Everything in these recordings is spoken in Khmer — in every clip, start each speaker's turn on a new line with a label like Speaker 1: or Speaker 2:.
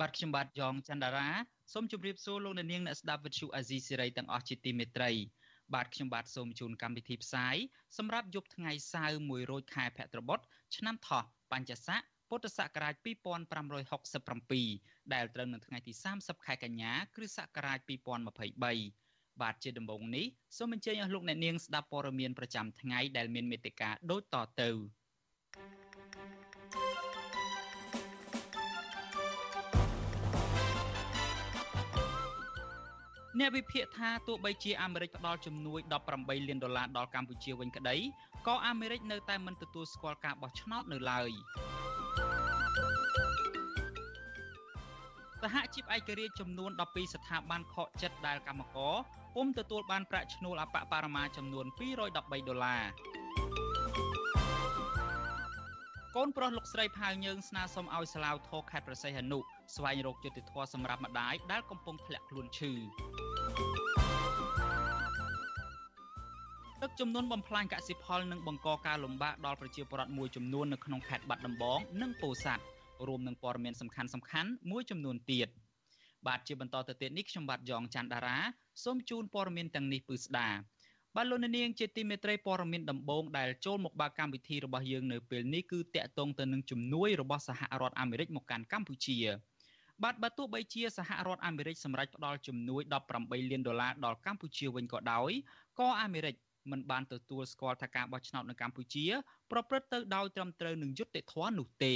Speaker 1: បាទខ្ញុំបាទយ៉ងច័ន្ទដារាសូមជម្រាបសួរលោកអ្នកនាងអ្នកស្ដាប់វិទ្យុអាស៊ីសេរីទាំងអស់ជាទីមេត្រីបាទខ្ញុំបាទសូមជូនកម្មវិធីផ្សាយសម្រាប់យប់ថ្ងៃសៅរ៍1រោចខែភទ្របទឆ្នាំថោះបញ្ញស័កពុទ្ធសករាជ2567ដែលត្រូវនៅថ្ងៃទី30ខែកញ្ញាគ្រិស្តសករាជ2023បាទជាដំបូងនេះសូមអញ្ជើញអស់លោកអ្នកនាងស្ដាប់ព័ត៌មានប្រចាំថ្ងៃដែលមានមេត្តាដូចតទៅ អ្នកវិភាគថាទោះបីជាអាមេរិកផ្ដល់ជំនួយ18លានដុល្លារដល់កម្ពុជាវិញក្តីក៏អាមេរិកនៅតែមិនទទួលស្គាល់ការបោះឆ្នោតនៅឡើយសហជីពឯករាជ្យចំនួន12ស្ថាប័នខកចិត្តដែលកម្មករពុំទទួលបានប្រាក់ឈ្នួលអបបរមាចំនួន213ដុល្លារ កូនប្រុសលោកស្រីផៅយើងស្នើសុំឲ្យសាឡាវធរខេត្តប្រសិទ្ធនុស្វែងរកយុត្តិធម៌សម្រាប់ម្ដាយដែលកំពុងធ្លាក់ខ្លួនឈឺទឹកចំនួនបំផ្លាញកសិផលនិងបង្កការលំបាកដល់ប្រជាពលរដ្ឋមួយចំនួននៅក្នុងខេត្តបាត់ដំបងនិងពោធិ៍សាត់រួមនឹងព័ត៌មានសំខាន់សំខាន់មួយចំនួនទៀតបាទជាបន្តទៅទៀតនេះខ្ញុំបាទយ៉ងច័ន្ទដារាសូមជូនព័ត៌មានទាំងនេះពឺស្ដា បាទលោកនាងជាទីមេត្រីព័ត៌មានដំបូងដែលចូលមកបើកកម្មវិធីរបស់យើងនៅពេលនេះគឺតាក់ទងទៅនឹងជំនួយរបស់សហរដ្ឋអាមេរិកមកកាន់កម្ពុជាបាទបើទោះបីជាសហរដ្ឋអាមេរិកសម្រេចផ្ដល់ជំនួយ18លានដុល្លារដល់កម្ពុជាវិញក៏ដោយក៏អាមេរិកមិនបានទទួលស្គាល់ថាការបោះឆ្នោតនៅកម្ពុជា ប្រព្រឹត្តទៅដោយត្រឹមត្រូវនឹងយុត្តិធម៌នោះទេ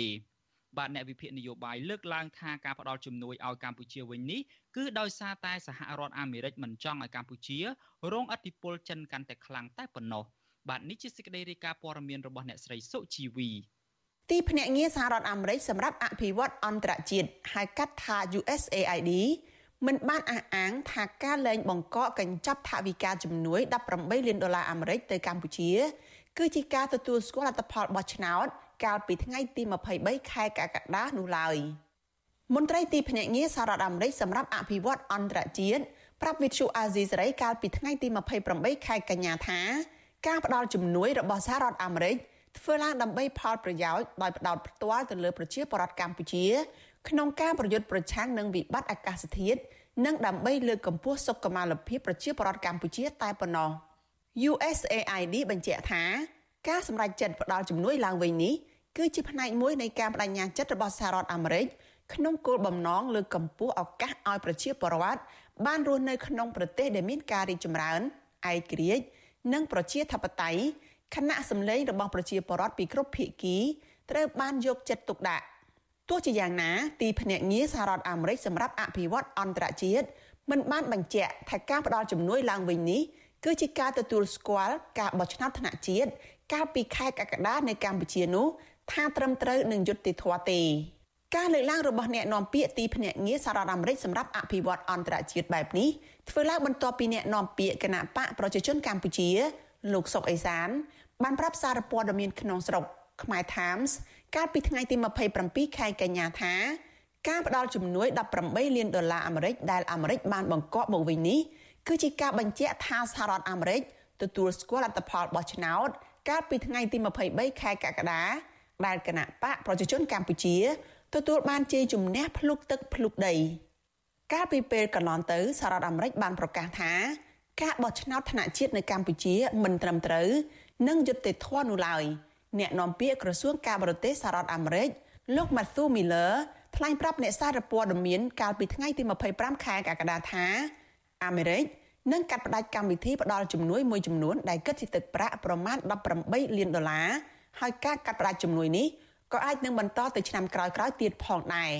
Speaker 1: បាទអ្នកវិភាគនយោបាយលើកឡើងថាការផ្ដល់ជំនួយឲ្យកម្ពុជាវិញនេះគឺដោយសារតែសហរដ្ឋអាមេរិកមិនចង់ឲ្យកម្ពុជារងឥទ្ធិពលចិនកាន់តែខ្លាំងតែប៉ុណ្ណោះបាទនេះជាសេចក្តីរាយការណ៍ព័ត៌មានរបស់អ្នកស្រីសុជីវី
Speaker 2: ទីភ្នាក់ងារសហរដ្ឋអាមេរិកសម្រាប់អភិវឌ្ឍអន្តរជាតិហៅកាត់ថា USAID មិនបានអះអាងថាការលែងបង្កកកញ្ចប់ថវិកាជំនួយ18លានដុល្លារអាមេរិកទៅកម្ពុជា គឺជាការទទួលស្គាល់លទ្ធផលបោះឆ្នោតកាលពីថ្ងៃទី23ខែកក្កដានោះឡើយមន្ត្រីទីភ្នាក់ងារសហរដ្ឋអាមេរិកសម្រាប់អភិវឌ្ឍអន្តរជាតិប្រាប់វិទ្យុអាស៊ីសេរីកាលពីថ្ងៃទី28ខែកញ្ញាថាការផ្ដល់ជំនួយរបស់សហរដ្ឋអាមេរិកធ្វើឡើងដើម្បីផលប្រយោជន៍ដោយផ្ដោតផ្ទាល់ទៅលើប្រជាពលរដ្ឋកម្ពុជា ក្នុងការប្រយុទ្ធប្រឆាំងនឹងវិបត្តិអាកាសធាតុនិងដើម្បីលើកកម្ពស់សុខុមាលភាពប្រជាពលរដ្ឋកម្ពុជាតែប៉ុណ្ណោះ USAID បញ្ជាក់ថា ការសម្រេចចិត្តផ្ដល់ជំនួយឡើងវិញនេះគឺជាផ្នែកមួយនៃការបដិញ្ញាចិត្តរបស់សហរដ្ឋអាមេរិកក្នុងគោលបំណងលើកកម្ពស់ឱកាសឲ្យប្រជាពលរដ្ឋបានរស់នៅក្នុងប្រទេសដែលមានការរីកចម្រើនឯករាជ្យនិងប្រជាធិបតេយ្យខណៈសម្លេងរបស់ប្រជាពលរដ្ឋពីគ្រប់ភាគីត្រូវបានយកចិត្តទុកដាក់ទោះជាយ៉ាងណា ទីភ្នាក់ងារសហរដ្ឋអាមេរិកសម្រាប់អភិវឌ្ឍអន្តរជាតិមិនបានបញ្ជាក់ថាការផ្តល់ជំនួយឡើងវិញនេះគឺជាការទទួលស្គាល់ការបោះឆ្នោតថ្នាក់ជាតិ កាលពីខែកក្កដានៅកម្ពុជានោះថាត្រឹមត្រូវនឹងយុត្តិធម៌ទេការលើកឡើងរបស់អ្នកនាំពាក្យទីភ្នាក់ងារសហរដ្ឋអាមេរិកសម្រាប់អភិវឌ្ឍអន្តរជាតិបែបនេះធ្វើឡើងបន្ទាប់ពីអ្នកនាំពាក្យគណៈបកប្រជាជនកម្ពុជា លោកសុកអេសាន បានប្រាប់សារព័ត៌មានក្នុងស្រុកខ្មែរ Times កាលពីថ្ងៃទី27ខែកញ្ញាថាការផ្ដល់ជំនួយ18លានដុល្លារអាមេរិកដែលអាមេរិកបានបង្កប់មកវិញនេះគឺជាការបញ្ជាក់ថាសហរដ្ឋអាមេរិកទទួលស្គាល់លទ្ធផលបោះឆ្នោត កាលពីថ្ងៃទី23ខែកក្កដាដែលគណៈបកប្រជាជនកម្ពុជាទទួលបានជ័យជំនះភ្លុកទឹកភ្លុកដី កាលពីពេលកន្លងទៅសហរដ្ឋអាមេរិកបានប្រកាសថាការបោះឆ្នោតថ្នាក់ជាតិនៅកម្ពុជាមិនត្រឹមត្រូវនិងយុត្តិធម៌នោះឡើយអ្នកនាំពាក្យក្រសួងការបរទេសសហរដ្ឋអាមេរិកលោក Matthew Miller ថ្លែងប្រាប់អ្នកសារព័ត៌មានកាលពីថ្ងៃទី25ខែកក្កដាថាអាមេរិក នឹងកាត់ផ្តាច់កម្មវិធីផ្ដល់ជំនួយមួយចំនួនដែលគិតជាទឹកប្រាក់ប្រមាណ18លានដុល្លារហើយការកាត់ផ្តាច់ជំនួយនេះក៏អាចនឹងបន្តទៅឆ្នាំក្រោយៗទៀតផងដែរ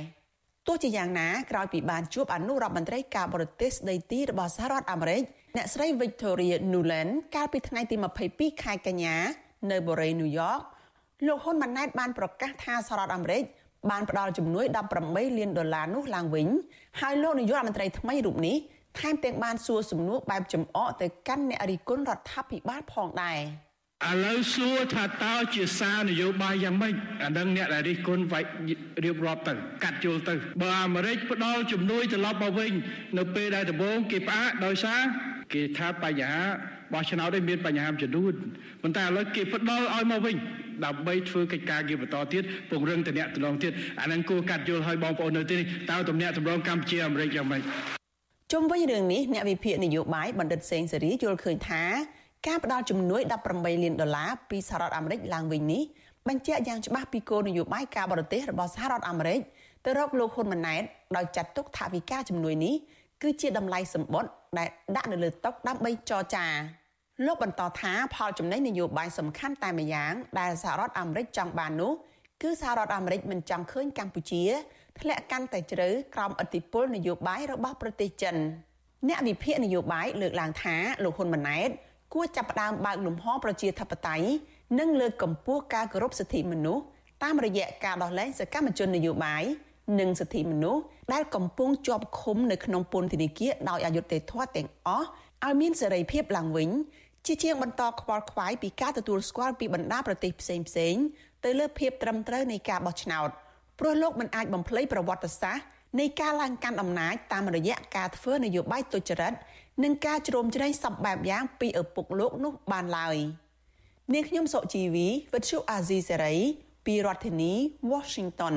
Speaker 2: ទោះជាយ៉ាងណាក្រោយពីបានជួបអនុរដ្ឋមន្ត្រីការបរទេសស្ដីទីរបស់សហរដ្ឋអាមេរិកអ្នកស្រី Victoria Nuland កាលពីថ្ងៃទី22ខែកញ្ញានៅបូរីញូវយ៉កលោកហ៊ុនម៉ាណែតបានប្រកាសថាសហរដ្ឋអាមេរិកបានផ្ដល់ជំនួយ18លានដុល្លារនោះឡើងវិញហើយលោកនាយករដ្ឋមន្ត្រីថ្មីរូបនេះ ថែមទាំងបានសួរសំណួរបែបចំអកទៅកាន់អ្នករិះគន់រដ្ឋាភិបាលផងដែរ
Speaker 3: ឥឡូវសួរថាតើជាសារនយោបាយយ៉ាងម៉េចអានឹងអ្នកដែលរិះគន់វាយរៀបរាប់ទៅកាត់យល់ទៅបើអាមេរិកផ្ដល់ជំនួយត្រឡប់មកវិញនៅពេលដែលដំបូងគេផ្អាកដោយសារគេថាបញ្ហាបោះឆ្នោតនេះមានបញ្ហាចំនួនប៉ុន្តែឥឡូវគេផ្ដល់ឲ្យមកវិញដើម្បីធ្វើកិច្ចការងារបន្តទៀតពង្រឹងតំណែងតំណងទៀតអានឹងគួរកាត់យល់ឲ្យបងប្អូននៅទីនេះតើតំណែងតំណងកម្ពុជាអាមេរិកយ៉ាងម៉េច
Speaker 2: ជុំវិញរឿងនេះអ្នកវិភាគនយោបាយបណ្ឌិតសេងសេរីយល់ឃើញថាការផ្ដល់ជំនួយ18លានដុល្លារពីសហរដ្ឋអាមេរិកឡើងវិញនេះបញ្ជាក់យ៉ាងច្បាស់ពីគោលនយោបាយការបរទេសរបស់សហរដ្ឋអាមេរិកទៅរកលោកហ៊ុនម៉ាណែតដោយចាត់ទុកថាវិការជំនួយនេះគឺជាតម្លៃសម្បត្តិដែលដាក់នៅលើតុដើម្បីចរចាលោកបន្តថាផលចំណេញនយោបាយសំខាន់តែម្យ៉ាងដែលសហរដ្ឋអាមេរិកចង់បាននោះគឺសហរដ្ឋអាមេរិកមិនចង់ឃើញកម្ពុជា ធ្លាក់កាន់តែជ្រៅក្រោមឥទ្ធិពលនយោបាយរបស់ប្រទេសចិនអ្នកវិភាគនយោបាយលើកឡើងថាលោកហ៊ុនម៉ាណែតគួរចាប់ផ្ដើមបើកលំហប្រជាធិបតេយ្យនិងលើកកម្ពស់ការគោរពសិទ្ធិមនុស្សតាមរយៈការដោះលែងសកម្មជននយោបាយនិងសិទ្ធិមនុស្សដែលកំពុងជាប់ឃុំនៅក្នុងពន្ធនាគារដោយអយុត្តិធម៌ទាំងអស់ឲ្យមានសេរីភាពឡើងវិញជាជាងបន្តខ្វល់ខ្វាយពីការទទួលស្គាល់ពីបណ្ដាប្រទេសផ្សេងផ្សេងទៅលើភាពត្រឹមត្រូវនៃការបោះឆ្នោត ព្រោះលោកមិនអាចបំភ្លៃប្រវត្តិសាស្ត្រនៃការឡើងកាន់អំណាចតាមរយៈការធ្វើនយោបាយទុច្ចរិតនិងការជ្រោមជ្រែងសពបែបយ៉ាងពីឪពុកលោកនោះបានឡើយនាងខ្ញុំសុជីវីវិទ្យុអាស៊ីសេរីពីរដ្ឋធានី Washington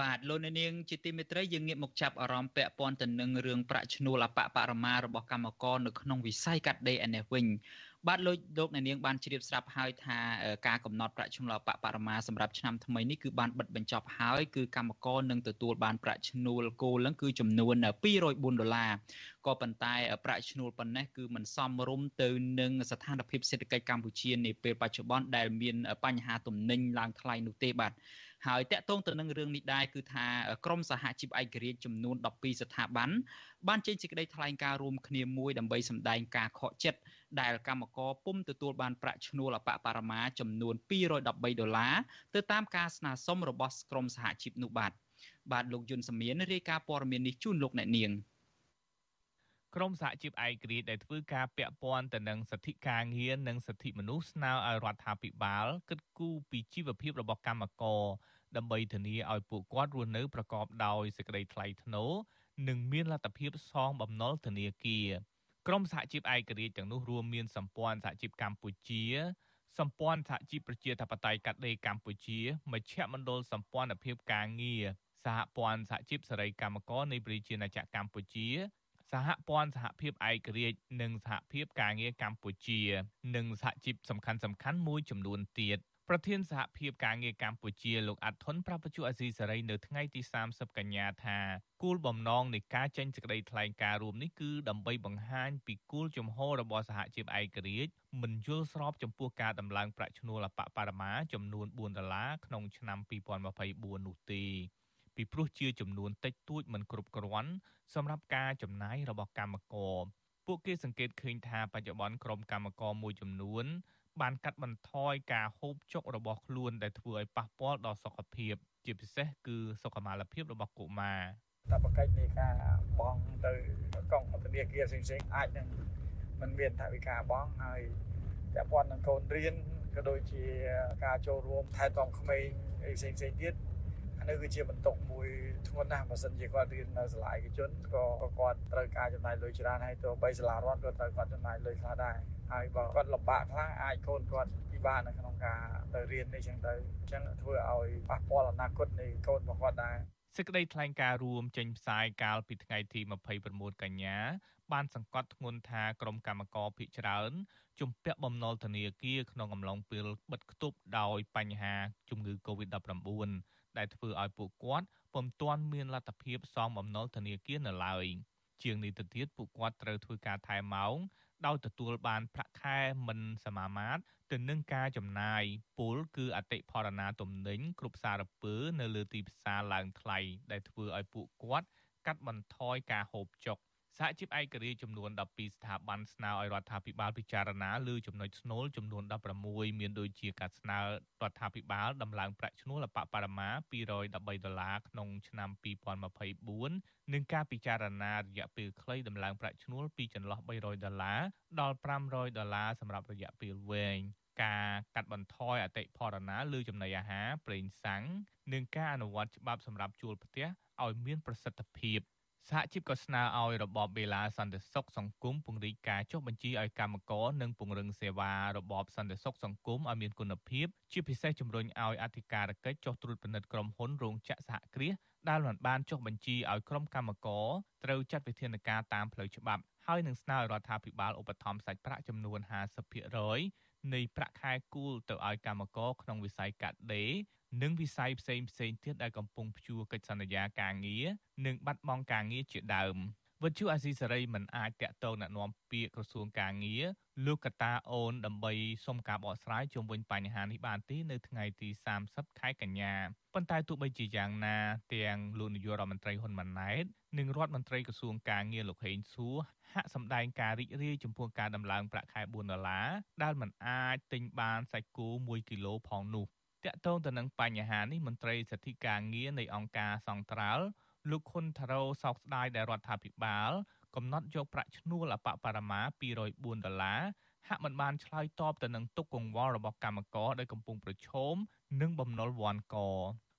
Speaker 1: បាទលោកអ្នកនាងជាទីមេត្រីយើងងាកមកចាប់អារម្មណ៍ពាក់ព័ន្ធទៅនឹងរឿងប្រាក់ឈ្នួលអបបរមារបស់កម្មករនៅក្នុងវិស័យកាត់ដេរឯនេះវិញ បាទលោកលោកអ្នកនាងបានជ្រាបស្រាប់ហើយថាការកំណត់ប្រាក់ឈ្នួលអបបរមាសម្រាប់ឆ្នាំថ្មីនេះគឺបានបិទបញ្ចប់ហើយគឺកម្មករនឹងទទួលបានប្រាក់ឈ្នួលគោលនឹងគឺចំនួន204ដុល្លារក៏ប៉ុន្តែប្រាក់ឈ្នួលប៉ុណ្ណេះគឺមិនសមរម្យទៅនឹងស្ថានភាពសេដ្ឋកិច្ចកម្ពុជានាពេលបច្ចុប្បន្នដែលមានបញ្ហាទំនិញឡើងថ្លៃនោះទេបាទហើយតកតងទៅនឹងរឿងនេះដែរគឺថាក្រមសហជីពឯករាជ្យចំនួន12ស្ថាប័នបានចេញសេចក្តីថ្លែងការណ៍រួមគ្នាមួយដើម្បីសម្ដែងការខកចិត្ត ដែលកម្មករពុំទទួលបានប្រាក់ឈ្នួលអបបរមាចំនួន213ដុល្លារទៅតាមការស្នើសុំរបស់ក្រមសហជីពនោះបាទបាទលោកយុនសមៀនរាយការណ៍ព័ត៌មាននេះជូនលោកអ្នកនាង
Speaker 4: ក្រមសហជីពឯករាជ្យដែលធ្វើការពាក់ព័ន្ធទៅនឹងសិទ្ធិការងារនិងសិទ្ធិមនុស្សស្នើឲ្យរដ្ឋាភិបាលគិតគូរពីជីវភាពរបស់កម្មករដើម្បីធានាឲ្យពួកគាត់រស់នៅប្រកបដោយសេចក្តីថ្លៃថ្នូរនិងមានលទ្ធភាពសងបំណុលធនាគារ ក្រមសហជីពឯករាជ្យទាំងនោះរួមមានសម្ព័ន្ធសហជីពកម្ពុជា សម្ព័ន្ធសហជីពប្រជាធិបតេយ្យកាត់ដេរកម្ពុជាមជ្ឈមណ្ឌលសម្ព័ន្ធភាពការងារសហព័ន្ធសហជីពសេរីកម្មករនៃប្រជាណាចក្រកម្ពុជាសហព័ន្ធសហភាពឯករាជ្យនិងសហភាពការងារកម្ពុជា និងសហជីពសំខាន់ៗមួយចំនួនទៀត ប្រធានសហភាពការងារកម្ពុជាលោកអាត់ធុនប្រាប់បញ្ជាអាស៊ីសេរីនៅថ្ងៃទី30កញ្ញាថាគោលបំណងនៃការចេញសេចក្តីថ្លែងការណ៍រួមនេះគឺដើម្បីបង្ហាញពីគោលជំហររបស់សហជីពឯករាជ្យមិនយល់ស្របចំពោះការដំឡើងប្រាក់ឈ្នួលអបបរមាចំនួន4ដុល្លារក្នុងឆ្នាំ2024នោះទេពីព្រោះជាចំនួនតិចតួចមិនគ្រប់គ្រាន់សម្រាប់ការចំណាយរបស់កម្មករពួកគេសង្កេតឃើញថាបច្ចុប្បន្នក្រុមកម្មករមួយចំនួន បានកាត់បន្ថយការហូបចុករបស់ខ្លួនដែលធ្វើឲ្យប៉ះពាល់ដល់សុខភាព ជាពិសេសគឺសុខុមាលភាពរបស់កុមារ
Speaker 5: តបកិច្ចនៃការបងទៅកងធនាគារផ្សេងៗអាចនឹងមិនមានថវិកាបងហើយពាក់ព័ន្ធនឹងកូនរៀនក៏ដូចជាការចូលរួមថែទាំក្មេងអីផ្សេងៗទៀតអានេះគឺជាបន្ទុកមួយធ្ងន់ណាស់បើសិនជាគាត់រៀននៅសាលាឯកជនក៏គាត់ត្រូវការចំណាយលុយច្រើនហើយទោះបីសាលារដ្ឋក៏ត្រូវគាត់ចំណាយលុយខ្លះដែរ ហើយបើគាត់លំបាកខ្លះអាចកូនគាត់ពិបាកនៅក្នុងការទៅរៀននេះចឹងទៅអញ្ចឹងធ្វើឲ្យប៉ះពាល់អនាគតនៃកូនរបស់គាត់ដែរ
Speaker 4: សេចក្តីថ្លែងការណ៍រួមចេញផ្សាយកាលពីថ្ងៃទី29កញ្ញាបានសង្កត់ធ្ងន់ថាក្រុមកម្មការភិកច្រើនជំពាក់បំណុលធនាគារក្នុងអំឡុងពេលបិទគប់ដោយបញ្ហាជំងឺ Covid-19 ដែលធ្វើឲ្យពួកគាត់ពុំទាន់មានលទ្ធភាពសងបំណុលធនាគារនៅឡើយជាងនេះទៅទៀតពួកគាត់ត្រូវធ្វើការថែមម៉ោង ដោយទទួលបានប្រាក់ខែមិនសមាមាត្រទៅនឹងការចំណាយពលគឺអតិផរណាទំនិញគ្រប់សារពើនៅលើទីផ្សារឡើងថ្លៃដែលធ្វើឲ្យពួកគាត់កាត់បន្ថយការហូបចុក សហជីពឯករាជ្យចំនួន12ស្ថាប័នស្នើឲ្យរដ្ឋាភិបាលពិចារណាលើចំណុចស្នូលចំនួន16មានដូចជាការស្នើរដ្ឋាភិបាលដំឡើងប្រាក់ឈ្នួលអបបរមា213ដុល្លារក្នុងឆ្នាំ2024និងការពិចារណារយៈពេលខ្លីដំឡើងប្រាក់ឈ្នួលពីចន្លោះ300ដុល្លារដល់500ដុល្លារសម្រាប់រយៈពេលវែងការកាត់បន្ថយអតិផរណាលើចំណីអាហារប្រេងសាំងនិងការអនុវត្តច្បាប់សម្រាប់ជួលផ្ទះឲ្យមានប្រសិទ្ធភាព សហជីពក៏ស្នើឲ្យរបបវេលាសន្តិសុខសង្គមពង្រីកការចុះបញ្ជីឲ្យកម្មករនិងពង្រឹងសេវារបបសន្តិសុខសង្គមឲ្យមានគុណភាពជាពិសេសជំរុញឲ្យអធិការកិច្ចចុះត្រួតពិនិត្យក្រុមហ៊ុនរោងចក្រសហគ្រាសដែលមិនបានចុះបញ្ជីឲ្យក្រុមកម្មករត្រូវចាត់វិធានការតាមផ្លូវច្បាប់ហើយនឹងស្នើឲ្យរដ្ឋាភិបាលឧបត្ថម្ភសាច់ប្រាក់ចំនួន50%នៃប្រាក់ខែគូលទៅឲ្យកម្មករក្នុងវិស័យកាត់ដេរ និងវិស័យផ្សេងផ្សេងទៀតដែលកំពុងព្យួរកិច្ចសន្យាការងារនិងបាត់បង់ការងារជាដើមវិទ្យុអាស៊ីសេរីមិនអាចតាក់ទងណែនាំពាក្យក្រសួងការងារលោកកតាអូនដើម្បីសុំការបកស្រាយជុំវិញបញ្ហានេះបានទេនៅថ្ងៃទី30ខែកញ្ញាប៉ុន្តែទោះបីជាយ៉ាងណាទាំងលោកនាយករដ្ឋមន្ត្រីហ៊ុនម៉ាណែតនិងរដ្ឋមន្ត្រីក្រសួងការងារលោកហេងសួរហាក់សម្ដែងការរីករាយចំពោះការដំឡើងប្រាក់ខែ4ដុល្លារដែលមិនអាចទិញបានសាច់គោ1គីឡូផងនោះ តកតងទៅនឹងបញ្ហានេះមន្ត្រីសិទ្ធិការងារនៃអង្គការសង្ត្រាល់លោកខុនថារ៉ូសោកស្ដាយដែលរដ្ឋាភិបាល កំណត់យកប្រាក់ឈ្នួលអបបរមា204ដុល្លារហាក់មិនបានឆ្លើយតបទៅនឹងទុកកង្វល់របស់កម្មករដែលកំពុងប្រឈមនឹងបំណុលវ័នក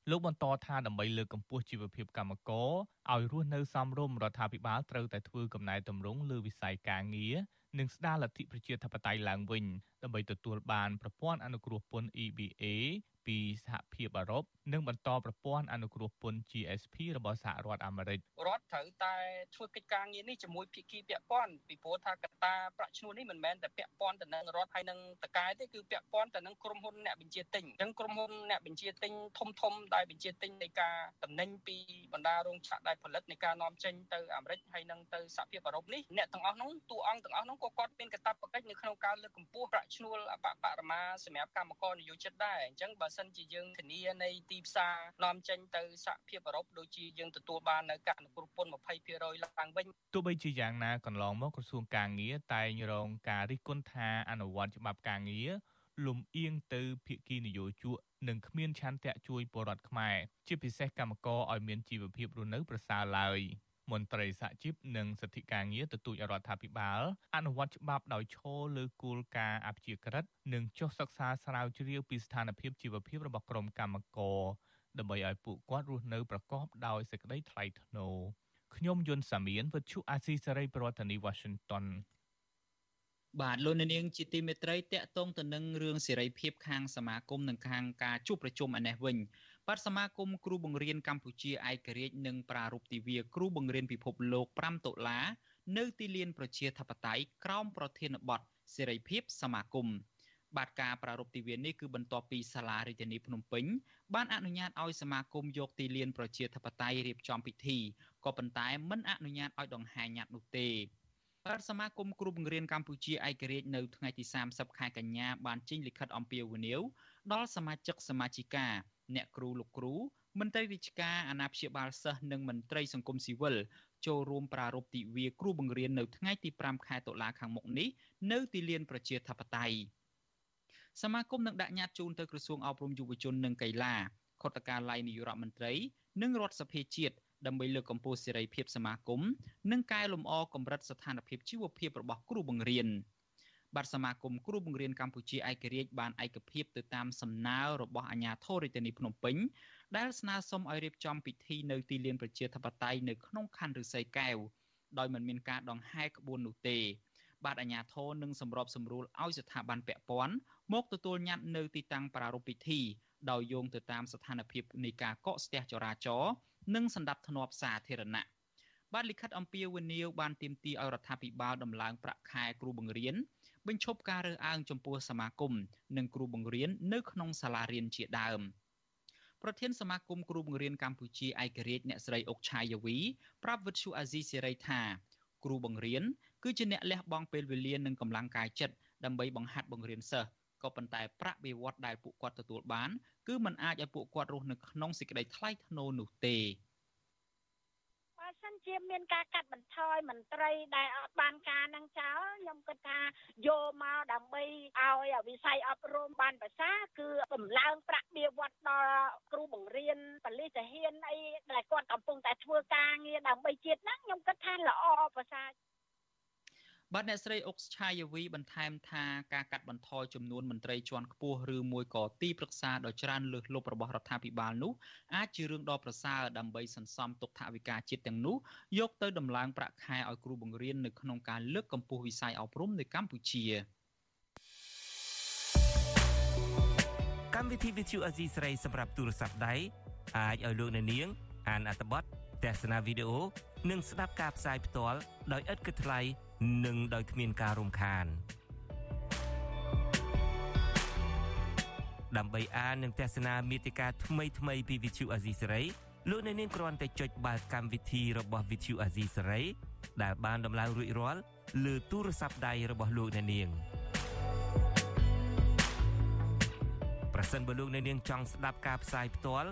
Speaker 4: លោកបន្តថាដើម្បីលើកកម្ពស់ជីវភាពកម្មករឲ្យរស់នៅសមរម្យរដ្ឋាភិបាលត្រូវតែធ្វើកំណែតម្រង់លើវិស័យការងារនិងស្ដារលទ្ធិប្រជាធិបតេយ្យឡើងវិញ ដើម្បីទទួលបានប្រព័ន្ធអនុគ្រោះពន្ធ EBA ពីសហភាពអឺរ៉ុបនិងបន្តប្រព័ន្ធអនុគ្រោះពន្ធ GSP របស់សហរដ្ឋអាមេរិក
Speaker 6: រដ្ឋត្រូវតែធ្វើកិច្ចការងារនេះជាមួយភាគីពាក់ព័ន្ធពីព្រោះថាកត្តាប្រាក់ឈ្នួលនេះមិនមែនតែពាក់ព័ន្ធទៅនឹងរដ្ឋហើយនឹងតកែទេគឺពាក់ព័ន្ធទៅនឹងក្រុមហ៊ុនអ្នកបញ្ជាទិញអញ្ចឹងក្រុមហ៊ុនអ្នកបញ្ជាទិញធំធំដែលបញ្ជាទិញនៃការតំណែងពីបណ្ដារោងចក្រដែលផលិតនៃការនាំចេញទៅអាមេរិកហើយនឹងទៅសហភាពអឺរ៉ុបនេះអ្នកទាំងអស់នោះតួអង្គទាំងអស់នោះក៏គាត់មានកាតព្វកិច្ចនៅក្នុងការលើកកម្ពស់ប្រាក់ឈ្នួលអបបរមាសម្រាប់កម្មករនិយោជិតដែរអញ្ចឹងបើសិនជាយើងធានានៃទីផ្សារនាំចេញទៅសហភាពអឺរ៉ុបដូចជាយើងទទួលបាននៅការអនុគ្រោះពន្ធ20%ឡើងវិញ
Speaker 4: ទោះបីជាយ៉ាងណាកន្លងមកក្រសួងការងារតែងរងការរិះគន់ថាអនុវត្តច្បាប់ការងារលំអៀងទៅភាគីនយោជកនិងគ្មានឆន្ទៈជួយពលរដ្ឋខ្មែរជាពិសេសកម្មករឲ្យមានជីវភាពរស់នៅប្រសើរឡើយ មន្ត្រីសហជីពនិងសិទ្ធិការងារទទូចរដ្ឋាភិបាល អនុវត្តច្បាប់ដោយឈរលើគោលការណ៍អព្យាក្រឹតនិងចុះសិក្សាស្រាវជ្រាវពីស្ថានភាពជីវភាពរបស់ក្រុមកម្មករដើម្បីឲ្យពួកគាត់រស់នៅប្រកបដោយសេចក្តីថ្លៃថ្នូរខ្ញុំយុនសាមៀនវិទ្យុអាស៊ីសេរីប្រធានាធិបតី Washington
Speaker 1: បាទលោកនាងជាទីមេត្រីតកតងទៅនឹងរឿងសេរីភាពខាងសមាគមនិងខាងការជួបប្រជុំឯនេះវិញ បាទសមាគមគ្រូបង្រៀនកម្ពុជាឯករាជ្យនិងប្រារព្ធទិវាគ្រូបង្រៀនពិភពលោក5តុលានៅទីលានប្រជាធិបតេយ្យក្រោមប្រធានបទសេរីភាពសមាគមបាទការប្រារព្ធទិវានេះគឺបន្ទាប់ពីសាលារាជធានីភ្នំពេញបានអនុញ្ញាតឲ្យសមាគមយកទីលានប្រជាធិបតេយ្យរៀបចំពិធីក៏ប៉ុន្តែមិនអនុញ្ញាតឲ្យដង្ហែញ៉ាត់នោះទេបាទសមាគមគ្រូបង្រៀនកម្ពុជាឯករាជ្យនៅថ្ងៃទី30ខែកញ្ញាបានចេញលិខិតអំពាវនាវដល់សមាជិកសមាជិកា អ្នកគ្រូលោកគ្រូមន្ត្រីវិជ្ជាអាណាព្យាបាលសិស្សនិងមន្ត្រីសង្គមស៊ីវិលចូលរួមប្រារព្ធទិវាគ្រូបង្រៀននៅថ្ងៃទី5ខែតុលាខាងមុខនេះនៅទីលានប្រជាធិបតេយ្យសមាគមនឹងដាក់ញត្តិជូនទៅក្រសួងអប់រំយុវជននិងកីឡាខុទ្ទកាល័យនាយករដ្ឋមន្ត្រី និងរដ្ឋសភាជាតិដើម្បីលើកកម្ពស់សេរីភាពសមាគមនិងកែលម្អកម្រិតស្ថានភាពជីវភាពរបស់គ្រូបង្រៀន បាទសមាគមគ្រូបង្រៀនកម្ពុជាឯករាជ្យបានឯកភាពទៅតាមសំណើរបស់អាជ្ញាធររាជធានីភ្នំពេញដែលស្នើសុំឲ្យរៀបចំពិធីនៅទីលានប្រជាធិបតេយ្យនៅក្នុងខណ្ឌឫស្សីកែវដោយមិនមានការដង្ហែក្បួននោះទេបាទអាជ្ញាធរនឹងសម្របសម្រួលឲ្យស្ថាប័នពាក់ព័ន្ធមកទទួលញត្តិនៅទីតាំងប្រារព្ធពិធីដោយយោងទៅតាមស្ថានភាពនៃការកកស្ទះចរាចរណ៍និងសន្តិភាពសាធារណៈបាទលិខិតអំពាវនាវបានទាមទារឲ្យរដ្ឋាភិបាលដំឡើងប្រាក់ខែគ្រូបង្រៀន បញ្ឈប់ការរើសអើងចំពោះសមាគមនិងគ្រូបង្រៀននៅក្នុងសាលារៀនជាដើមប្រធានសមាគមគ្រូបង្រៀនកម្ពុជាឯករាជ្យអ្នកស្រីអុកឆាយាវីប្រាប់វិទ្យុអាស៊ីសេរីថាគ្រូបង្រៀនគឺជាអ្នកលះបង់ពេលវេលានិងកម្លាំងកាយចិត្តដើម្បីបង្ហាត់បង្រៀនសិស្សក៏ប៉ុន្តែប្រាក់បៀវត្សដែលពួកគាត់ទទួលបាន គឺมันអាចឲ្យពួកគាត់រស់នៅក្នុងសេចក្តីថ្លៃថ្នូរនោះទេ
Speaker 7: បើសិន ជាមានការកាត់បន្ថយមន្ត្រីដែលអត់បានការនឹងចោលខ្ញុំគិតថាយកមកដើម្បីឲ្យវិស័យអប់រំបានប្រសើរគឺបំឡើងប្រាក់បៀវត្សដល់គ្រូបង្រៀនបលិសហ៊ានអីដែលគាត់កំពុងតែធ្វើការងារដើម្បីជាតិហ្នឹងខ្ញុំគិតថាល្អប្រសើរ
Speaker 1: បាទអ្នកស្រីអុកឆាយាវីបន្ថែមថាការកាត់បន្ថយចំនួនមន្ត្រីជាន់ខ្ពស់ឬមួយក៏ទីប្រឹក្សាដ៏ច្រើនលើសលប់របស់រដ្ឋាភិបាលនោះអាចជារឿងដ៏ប្រសើរដើម្បីសន្សំទុកថវិកាជាតិទាំងនោះយកទៅដំឡើងប្រាក់ខែឲ្យគ្រូបង្រៀននៅក្នុងការលើកកម្ពស់វិស័យអប់រំនៅកម្ពុជា
Speaker 8: កម្មវិធី Vithu Azizi ស្រីសម្រាប់ទូរស័ព្ទដៃអាចឲ្យលោកអ្នកនាង អានអត្ថបទទស្សនាវីដេអូនិងស្ដាប់ការផ្សាយផ្ទាល់ដោយឥតគិតថ្លៃ និងដោយគ្មានការរំខានដើម្បីអាននិងទស្សនាមេតិការថ្មីថ្មីពី Vithu Azisari លោកអ្នកនាងគ្រាន់តែចុចបាល់កម្មវិធីរបស់ Vithu Azisari ដែលបានដំឡើងរួចរាល់លើទូរស័ព្ទដៃរបស់លោកអ្នកនាងប្រសិនបើលោកអ្នកនាងចង់ស្ដាប់ការផ្សាយផ្ទាល់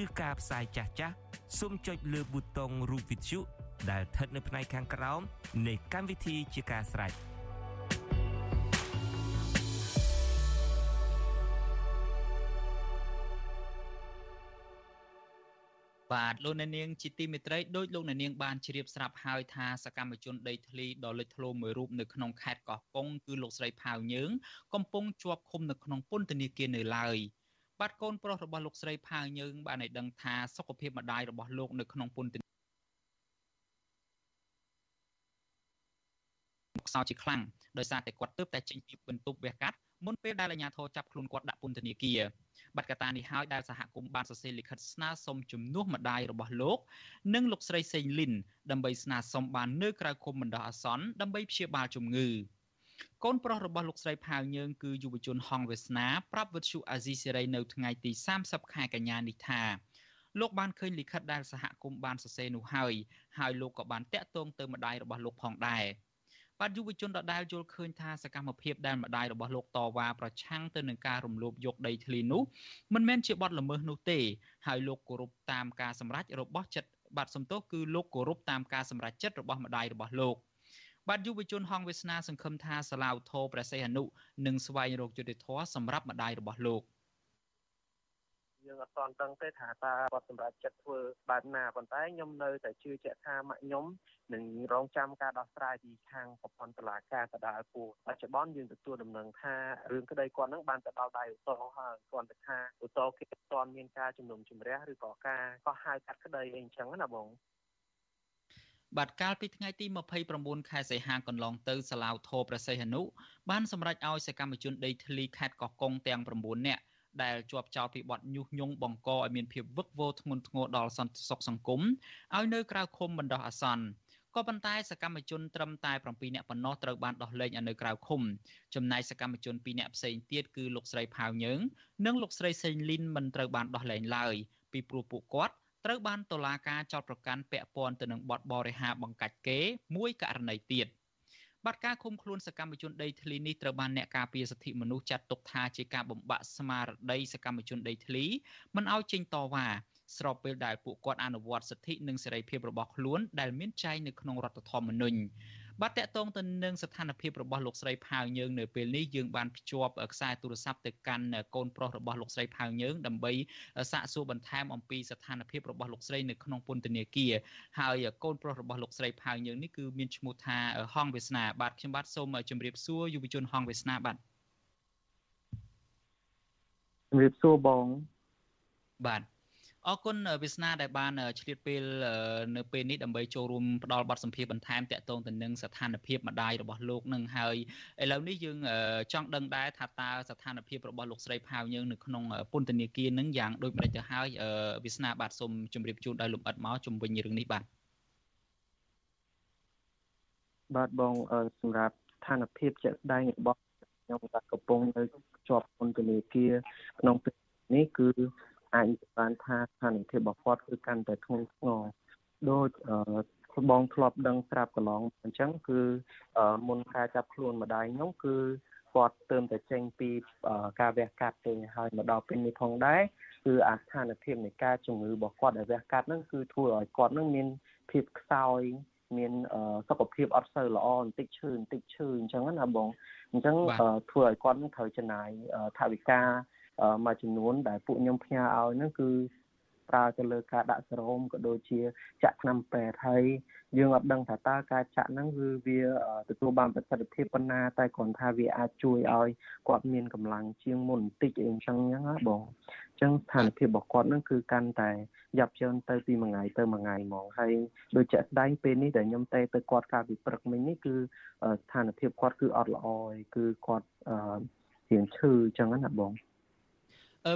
Speaker 8: ឬការផ្សាយចាស់ចាស់សូមចុចលើប៊ូតុងរូប Vithu ដែលស្ថិតនៅផ្នែកខាងក្រោមនៃកម្មវិធីជាការស្រេច
Speaker 1: បាទលោកអ្នកនាងជាទីមេត្រីដោយលោកអ្នកនាងបានជ្រាបស្រាប់ហើយថាសកម្មជនដីធ្លីដ៏លេចធ្លោមួយរូបនៅក្នុងខេត្តកោះកុងគឺលោកស្រីផាវយើងកំពុងជាប់ឃុំនៅក្នុងពន្ធនាគារនៅឡើយបាទកូនប្រុសរបស់លោកស្រីផាវយើងបានឲ្យដឹងថាសុខភាពម្ដាយរបស់លោកនៅក្នុងពន្ធ ខ្សោយជាខ្លាំងដោយសារតែគាត់ទើបតែចេញពីបន្ទប់វះកាត់មុនពេលដែលអាជ្ញាធរចាប់ខ្លួនគាត់ដាក់ពន្ធនាគារបាត់កតានេះហើយដែលសហគមន៍បានសរសេរលិខិតស្នើសុំជំនួសម្ដាយរបស់លោក និងលោកស្រីសេងលីនដើម្បីស្នើសុំបាននៅក្រៅឃុំបណ្ដោះអាសន្នដើម្បីព្យាបាលជំងឺកូនប្រុសរបស់លោកស្រីផាវយើងគឺយុវជនហងវាសនាប្រាប់វិទ្យុអាស៊ីសេរីនៅថ្ងៃទី30ខែកញ្ញានេះថាលោកបានឃើញលិខិតដែលសហគមន៍បានសរសេរនោះហើយហើយលោកក៏បានតាក់ទងទៅម្ដាយរបស់លោកផងដែរ។ បាទយុវជនដដែលយល់ឃើញថាសកម្មភាពដែលម្ដាយរបស់លោកតវ៉ាប្រឆាំងទៅនឹងការរំលោភយកដីធ្លីនោះមិនមែនជាបទល្មើសនោះទេហើយលោកគោរពតាមការសម្រេចរបស់ចិត្តបាទសំទោសគឺលោកគោរពតាមការសម្រេចចិត្តរបស់ម្ដាយរបស់លោកបាទយុវជនហងវាសនាសង្ឃឹមថាសាឡាវធរព្រះសីហនុនឹងស្វែងរកយុត្តិធម៌សម្រាប់ម្ដាយរបស់លោក។
Speaker 9: យើងអត់ទាន់ដឹងទេថាតើគាត់សម្រាប់ចិត្តធ្វើបែបណាប៉ុន្តែខ្ញុំនៅតែជឿជាក់ថាម៉ាក់ខ្ញុំ នឹងរងចាំការដោះស្រាយពីខាងប្រព័ន្ធតុលាការដដាលគូបច្ចុប្បន្នយើងទទួលដំណឹងថារឿងក្តីគាត់នឹងបានទៅដល់ដៃឧទ្ធរហើយគាត់ទៅថាឧទ្ធរគេអត់ទាន់មានការជំនុំជម្រះឬក៏ការកោះហៅកាត់ក្តីអីអញ្ចឹងណាបង
Speaker 1: បាទកាលពីថ្ងៃទី29ខែសីហាកន្លងទៅសាឡាវធរព្រះសីហនុបានសម្រេចឲ្យសកម្មជនដីធ្លីខេត្តកោះកុងទាំង9នាក់ដែលជាប់ចោទពីបទញុះញង់បង្កឲ្យមានភាពវឹកវរធ្ងន់ធ្ងរដល់សន្តិសុខសង្គមឲ្យនៅក្រៅឃុំបណ្ដោះអាសន្ន ក៏ប៉ុន្តែសកម្មជនត្រឹមតែ7នាក់ប៉ុណ្ណោះត្រូវបានដោះលែងនៅក្រៅឃុំចំណែកសកម្មជន2នាក់ផ្សេងទៀតគឺលោកស្រីផាវយើងនិងលោកស្រីសេងលីនមិនត្រូវបានដោះលែងឡើយពីព្រោះពួកគាត់ត្រូវបានតុលាការចោទប្រកាន់ពាក់ព័ន្ធទៅនឹងបទបរិហាបង្កាច់គេមួយករណីទៀត។បាត់ការឃុំខ្លួនសកម្មជនដីធ្លីនេះត្រូវបានអ្នកការពារសិទ្ធិមនុស្សចាត់ទុកថាជាការបំបាក់ស្មារតីសកម្មជនដីធ្លីមិនឲ្យចេញតវ៉ា ស្របពេលដែលពួកគាត់អនុវត្តសិទ្ធិនិងសេរីភាពរបស់ខ្លួនដែលមានចែងនៅក្នុងរដ្ឋធម្មនុញ្ញបាទតកតងទៅនឹងស្ថានភាពរបស់លោកស្រីផាវយើងនៅពេលនេះយើងបានភ្ជាប់ខ្សែទូរស័ព្ទទៅកាន់កូនប្រុសរបស់លោកស្រីផាវយើងដើម្បីសាកសួរបន្ថែមអំពីស្ថានភាពរបស់លោកស្រីនៅក្នុងពន្ធនាគារហើយកូនប្រុសរបស់លោកស្រីផាវយើងនេះគឺមានឈ្មោះថាហងវាសនាបាទខ្ញុំបាទសូមជម្រាបសួរយុវជនហងវាសនាបាទ
Speaker 9: ជម្រាបសួរបង
Speaker 1: បាទ អរគុណវាសនាដែលបានឆ្លៀតពេលនៅពេលនេះដើម្បីចូលរួមផ្ដល់បទសម្ភាសន៍បន្ថែមតាក់ទងទៅនឹងស្ថានភាពម្ដាយរបស់លោកនឹងហើយឥឡូវនេះយើងចង់ដឹងដែរថាតើស្ថានភាពរបស់លោកស្រីផាវយើងនៅក្នុងពន្ធនាគារនឹងយ៉ាងដូចម្តេចទៅហើយវាសនាបាទសូមជម្រាបជូនដោយលំអិតមកជុំវិញរឿងនេះបាទ
Speaker 9: បាទបងសម្រាប់ស្ថានភាពជាក់ស្ដែងរបស់ខ្ញុំបាទកំពុងនៅជាប់ពន្ធនាគារក្នុងពេលនេះគឺ អាចបានថាស្ថានភាពរបស់គាត់គឺកាន់តែធ្ងន់ធ្ងរដូចបងធ្លាប់ដឹងស្រាប់កន្លងអញ្ចឹងគឺមុនការចាប់ខ្លួនម្ដាយខ្ញុំគឺគាត់ទើបតែចេញពីការវះកាត់ទេហើយមកដល់ពេលនេះផងដែរគឺអាស្ថានភាពនៃការជំងឺរបស់គាត់ដែលវះកាត់ហ្នឹងគឺធ្វើឲ្យគាត់ហ្នឹងមានភាពខ្សោយមានសុខភាពអត់សូវល្អបន្តិចឈឺបន្តិចឈឺអញ្ចឹងណាបងអញ្ចឹងធ្វើឲ្យគាត់នឹងត្រូវចំណាយថវិកា មួយចំនួនដែលពួកខ្ញុំផ្ញើឲ្យហ្នឹងគឺប្រើទៅលើការដាក់សេរ៉ូមក៏ដូចជាចាក់ថ្នាំពេទ្យហើយយើងអត់ដឹងថាតើការចាក់ហ្នឹងគឺវាទទួលបានប្រសិទ្ធភាពប៉ុណ្ណាតែគ្រាន់ថាវាអាចជួយឲ្យគាត់មានកម្លាំងជាងមុនបន្តិចអីអញ្ចឹងហ្នឹងណាបងអញ្ចឹងស្ថានភាពរបស់គាត់ហ្នឹងគឺកាន់តែយ៉ាប់ជើនទៅពីមួយថ្ងៃទៅមួយថ្ងៃហ្មងហើយដូចជាក់ស្ដែងពេលនេះដែលខ្ញុំទៅទៅគាត់កាលពីព្រឹកមិញនេះគឺស្ថានភាពគាត់គឺអត់ល្អឯងគឺគាត់រៀងឈឺអញ្ចឹងណាបង
Speaker 1: អឺ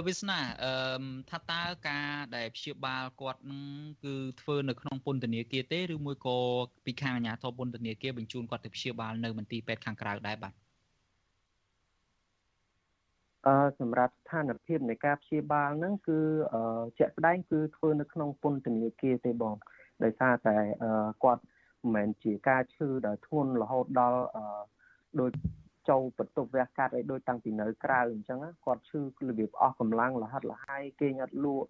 Speaker 1: វាសនាអឺថាតើការដែលព្យាបាលគាត់នឹងគឺធ្វើនៅក្នុងពន្ធនាគារទេឬមួយក៏ពីខាងអាជ្ញាធរពន្ធនាគារបញ្ជូនគាត់ទៅព្យាបាលនៅមន្ទីរពេទ្យខាងក្រៅដែរបាទ
Speaker 9: អឺសម្រាប់ស្ថានភាពនៃការព្យាបាលហ្នឹងគឺអឺជាក់ស្ដែងគឺធ្វើនៅក្នុងពន្ធនាគារទេបងដោយសារតែអឺគាត់មិនមែនជាការឈឺដែលធ្ងន់រហូតដល់អឺដោយ ចូលបន្ទប់វះកាត់ឲ្យដូចតាំងពីនៅក្រៅអញ្ចឹងគាត់ឈឺរបៀបអស់កម្លាំងលហិតលហើយគេងអត់លក់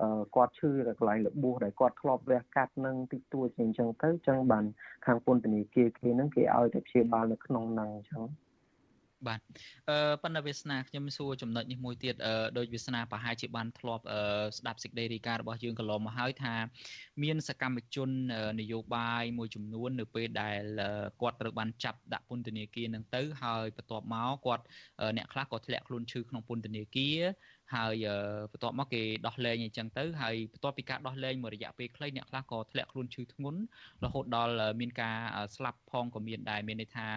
Speaker 9: អឺគាត់ឈឺតែកន្លែងរបួសដែលគាត់ធ្លាប់វះកាត់នឹងតិចតួចអញ្ចឹងទៅអញ្ចឹងបានខាងពន្ធនាគារគេនឹងគេឲ្យតែព្យាបាលនៅក្នុងហ្នឹងអញ្ចឹង
Speaker 1: បាទអឺប៉ុន្តែវាសនាខ្ញុំសួរចំណុចនេះមួយទៀតអឺដោយវាសនាប្រហែលជាបានធ្លាប់អឺស្ដាប់សេចក្តីរាយការណ៍របស់យើងកន្លងមកហើយថាមានសកម្មជននយោបាយមួយចំនួននៅពេលដែលគាត់ត្រូវបានចាប់ដាក់ពន្ធនាគារនឹងទៅហើយបន្ទាប់មកគាត់អ្នកខ្លះក៏ធ្លាក់ខ្លួនឈឺក្នុងពន្ធនាគារហើយបន្ទាប់មកគេដោះលែងអញ្ចឹងទៅហើយបន្ទាប់ពីការដោះលែងមួយរយៈពេលខ្លីអ្នកខ្លះក៏ធ្លាក់ខ្លួនឈឺធ្ងន់រហូតដល់មានការស្លាប់ផងក៏មានដែរមានន័យថា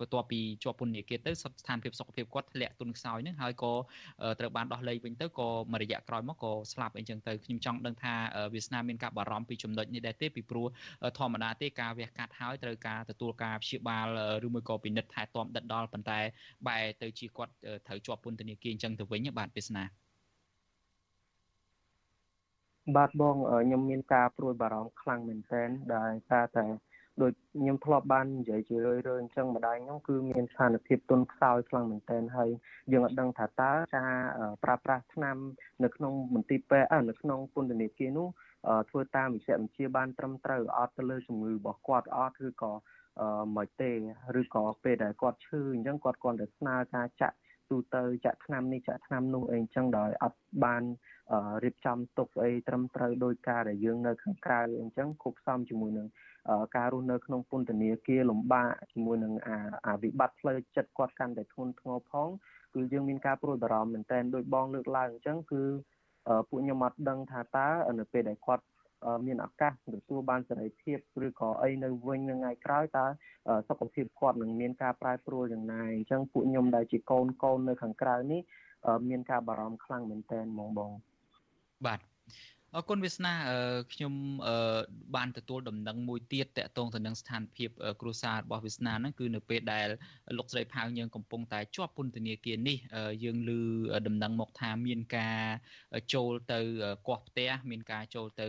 Speaker 1: បន្ទាប់ពីជាប់ពន្ធនាគារទៅស្ថានភាពសុខភាពគាត់ធ្លាក់ទុនខ្សោយនឹងហើយក៏ត្រូវបានដោះលែងវិញទៅក៏មួយរយៈក្រោយមកក៏ស្លាប់អីចឹងទៅខ្ញុំចង់ដឹងថាវាសនាមានការបារម្ភពីចំណុចនេះដែរទេពីព្រោះធម្មតាទេការវះកាត់ហើយត្រូវការទទួលការព្យាបាលឬមួយក៏ពិនិត្យថែទាំដិតដល់ប៉ុន្តែបែរទៅជាគាត់ត្រូវជាប់ពន្ធនាគារអញ្ចឹងទៅវិញបាទវាសនា
Speaker 9: បាទបងខ្ញុំមានការព្រួយបារម្ភខ្លាំងមែនទែនដែលសារតែ ដូចខ្ញុំធ្លាប់បាននិយាយជារឿយៗអញ្ចឹងម្ដាយខ្ញុំគឺមានស្ថានភាពទុនខ្សោយខ្លាំងមែនទែនហើយយើងអត់ដឹងថាតើការប្រើប្រាស់ថ្នាំនៅក្នុងមន្ទីរពេទ្យនៅក្នុងពន្ធនាគារនោះធ្វើតាមវិជ្ជាបញ្ជាបានត្រឹមត្រូវអត់ទៅលើជំងឺរបស់គាត់អត់ឬក៏មិនទេឬក៏ពេលដែលគាត់ឈឺអញ្ចឹងគាត់គ្រាន់តែស្នើការចាក់ទូទៅចាក់ថ្នាំនេះចាក់ថ្នាំនោះអីអញ្ចឹងដោយអត់បាន រៀបចំទុកអីត្រឹមត្រូវដោយការដែលយើងនៅខាងក្រៅអញ្ចឹងគប់ផ្សំជាមួយនឹងការរស់នៅក្នុងពន្ធនាគារលំបាកជាមួយនឹងអាវិបត្តិផ្លូវចិត្តគាត់កាន់តែធ្ងន់ធ្ងរផងគឺយើងមានការព្រួយបារម្ភមែនទែនដោយបងលើកឡើងអញ្ចឹងគឺពួកខ្ញុំអត់ដឹងថាតើនៅពេលដែលគាត់មានឱកាសទទួលបានសេរីភាពឬក៏អីនៅវិញនៅថ្ងៃក្រោយតើសុខភាពគាត់នឹងមានការប្រែប្រួលយ៉ាងណាអញ្ចឹងពួកខ្ញុំដែលជាកូនកូននៅខាងក្រៅនេះមានការបារម្ភខ្លាំងមែនទែនហ្មងបង
Speaker 1: បាទ អរគុណវាសនាខ្ញុំបានទទួលដំណឹងមួយទៀតតកតងទៅនឹងស្ថានភាពគ្រួសាររបស់វាសនាហ្នឹងគឺនៅពេលដែលលោកស្រីផៅយើងកំពុងតែជាប់ពន្ធនាគារនេះយើងឮដំណឹងមកថាមានការចូលទៅកោះផ្ទះមានការចូលទៅ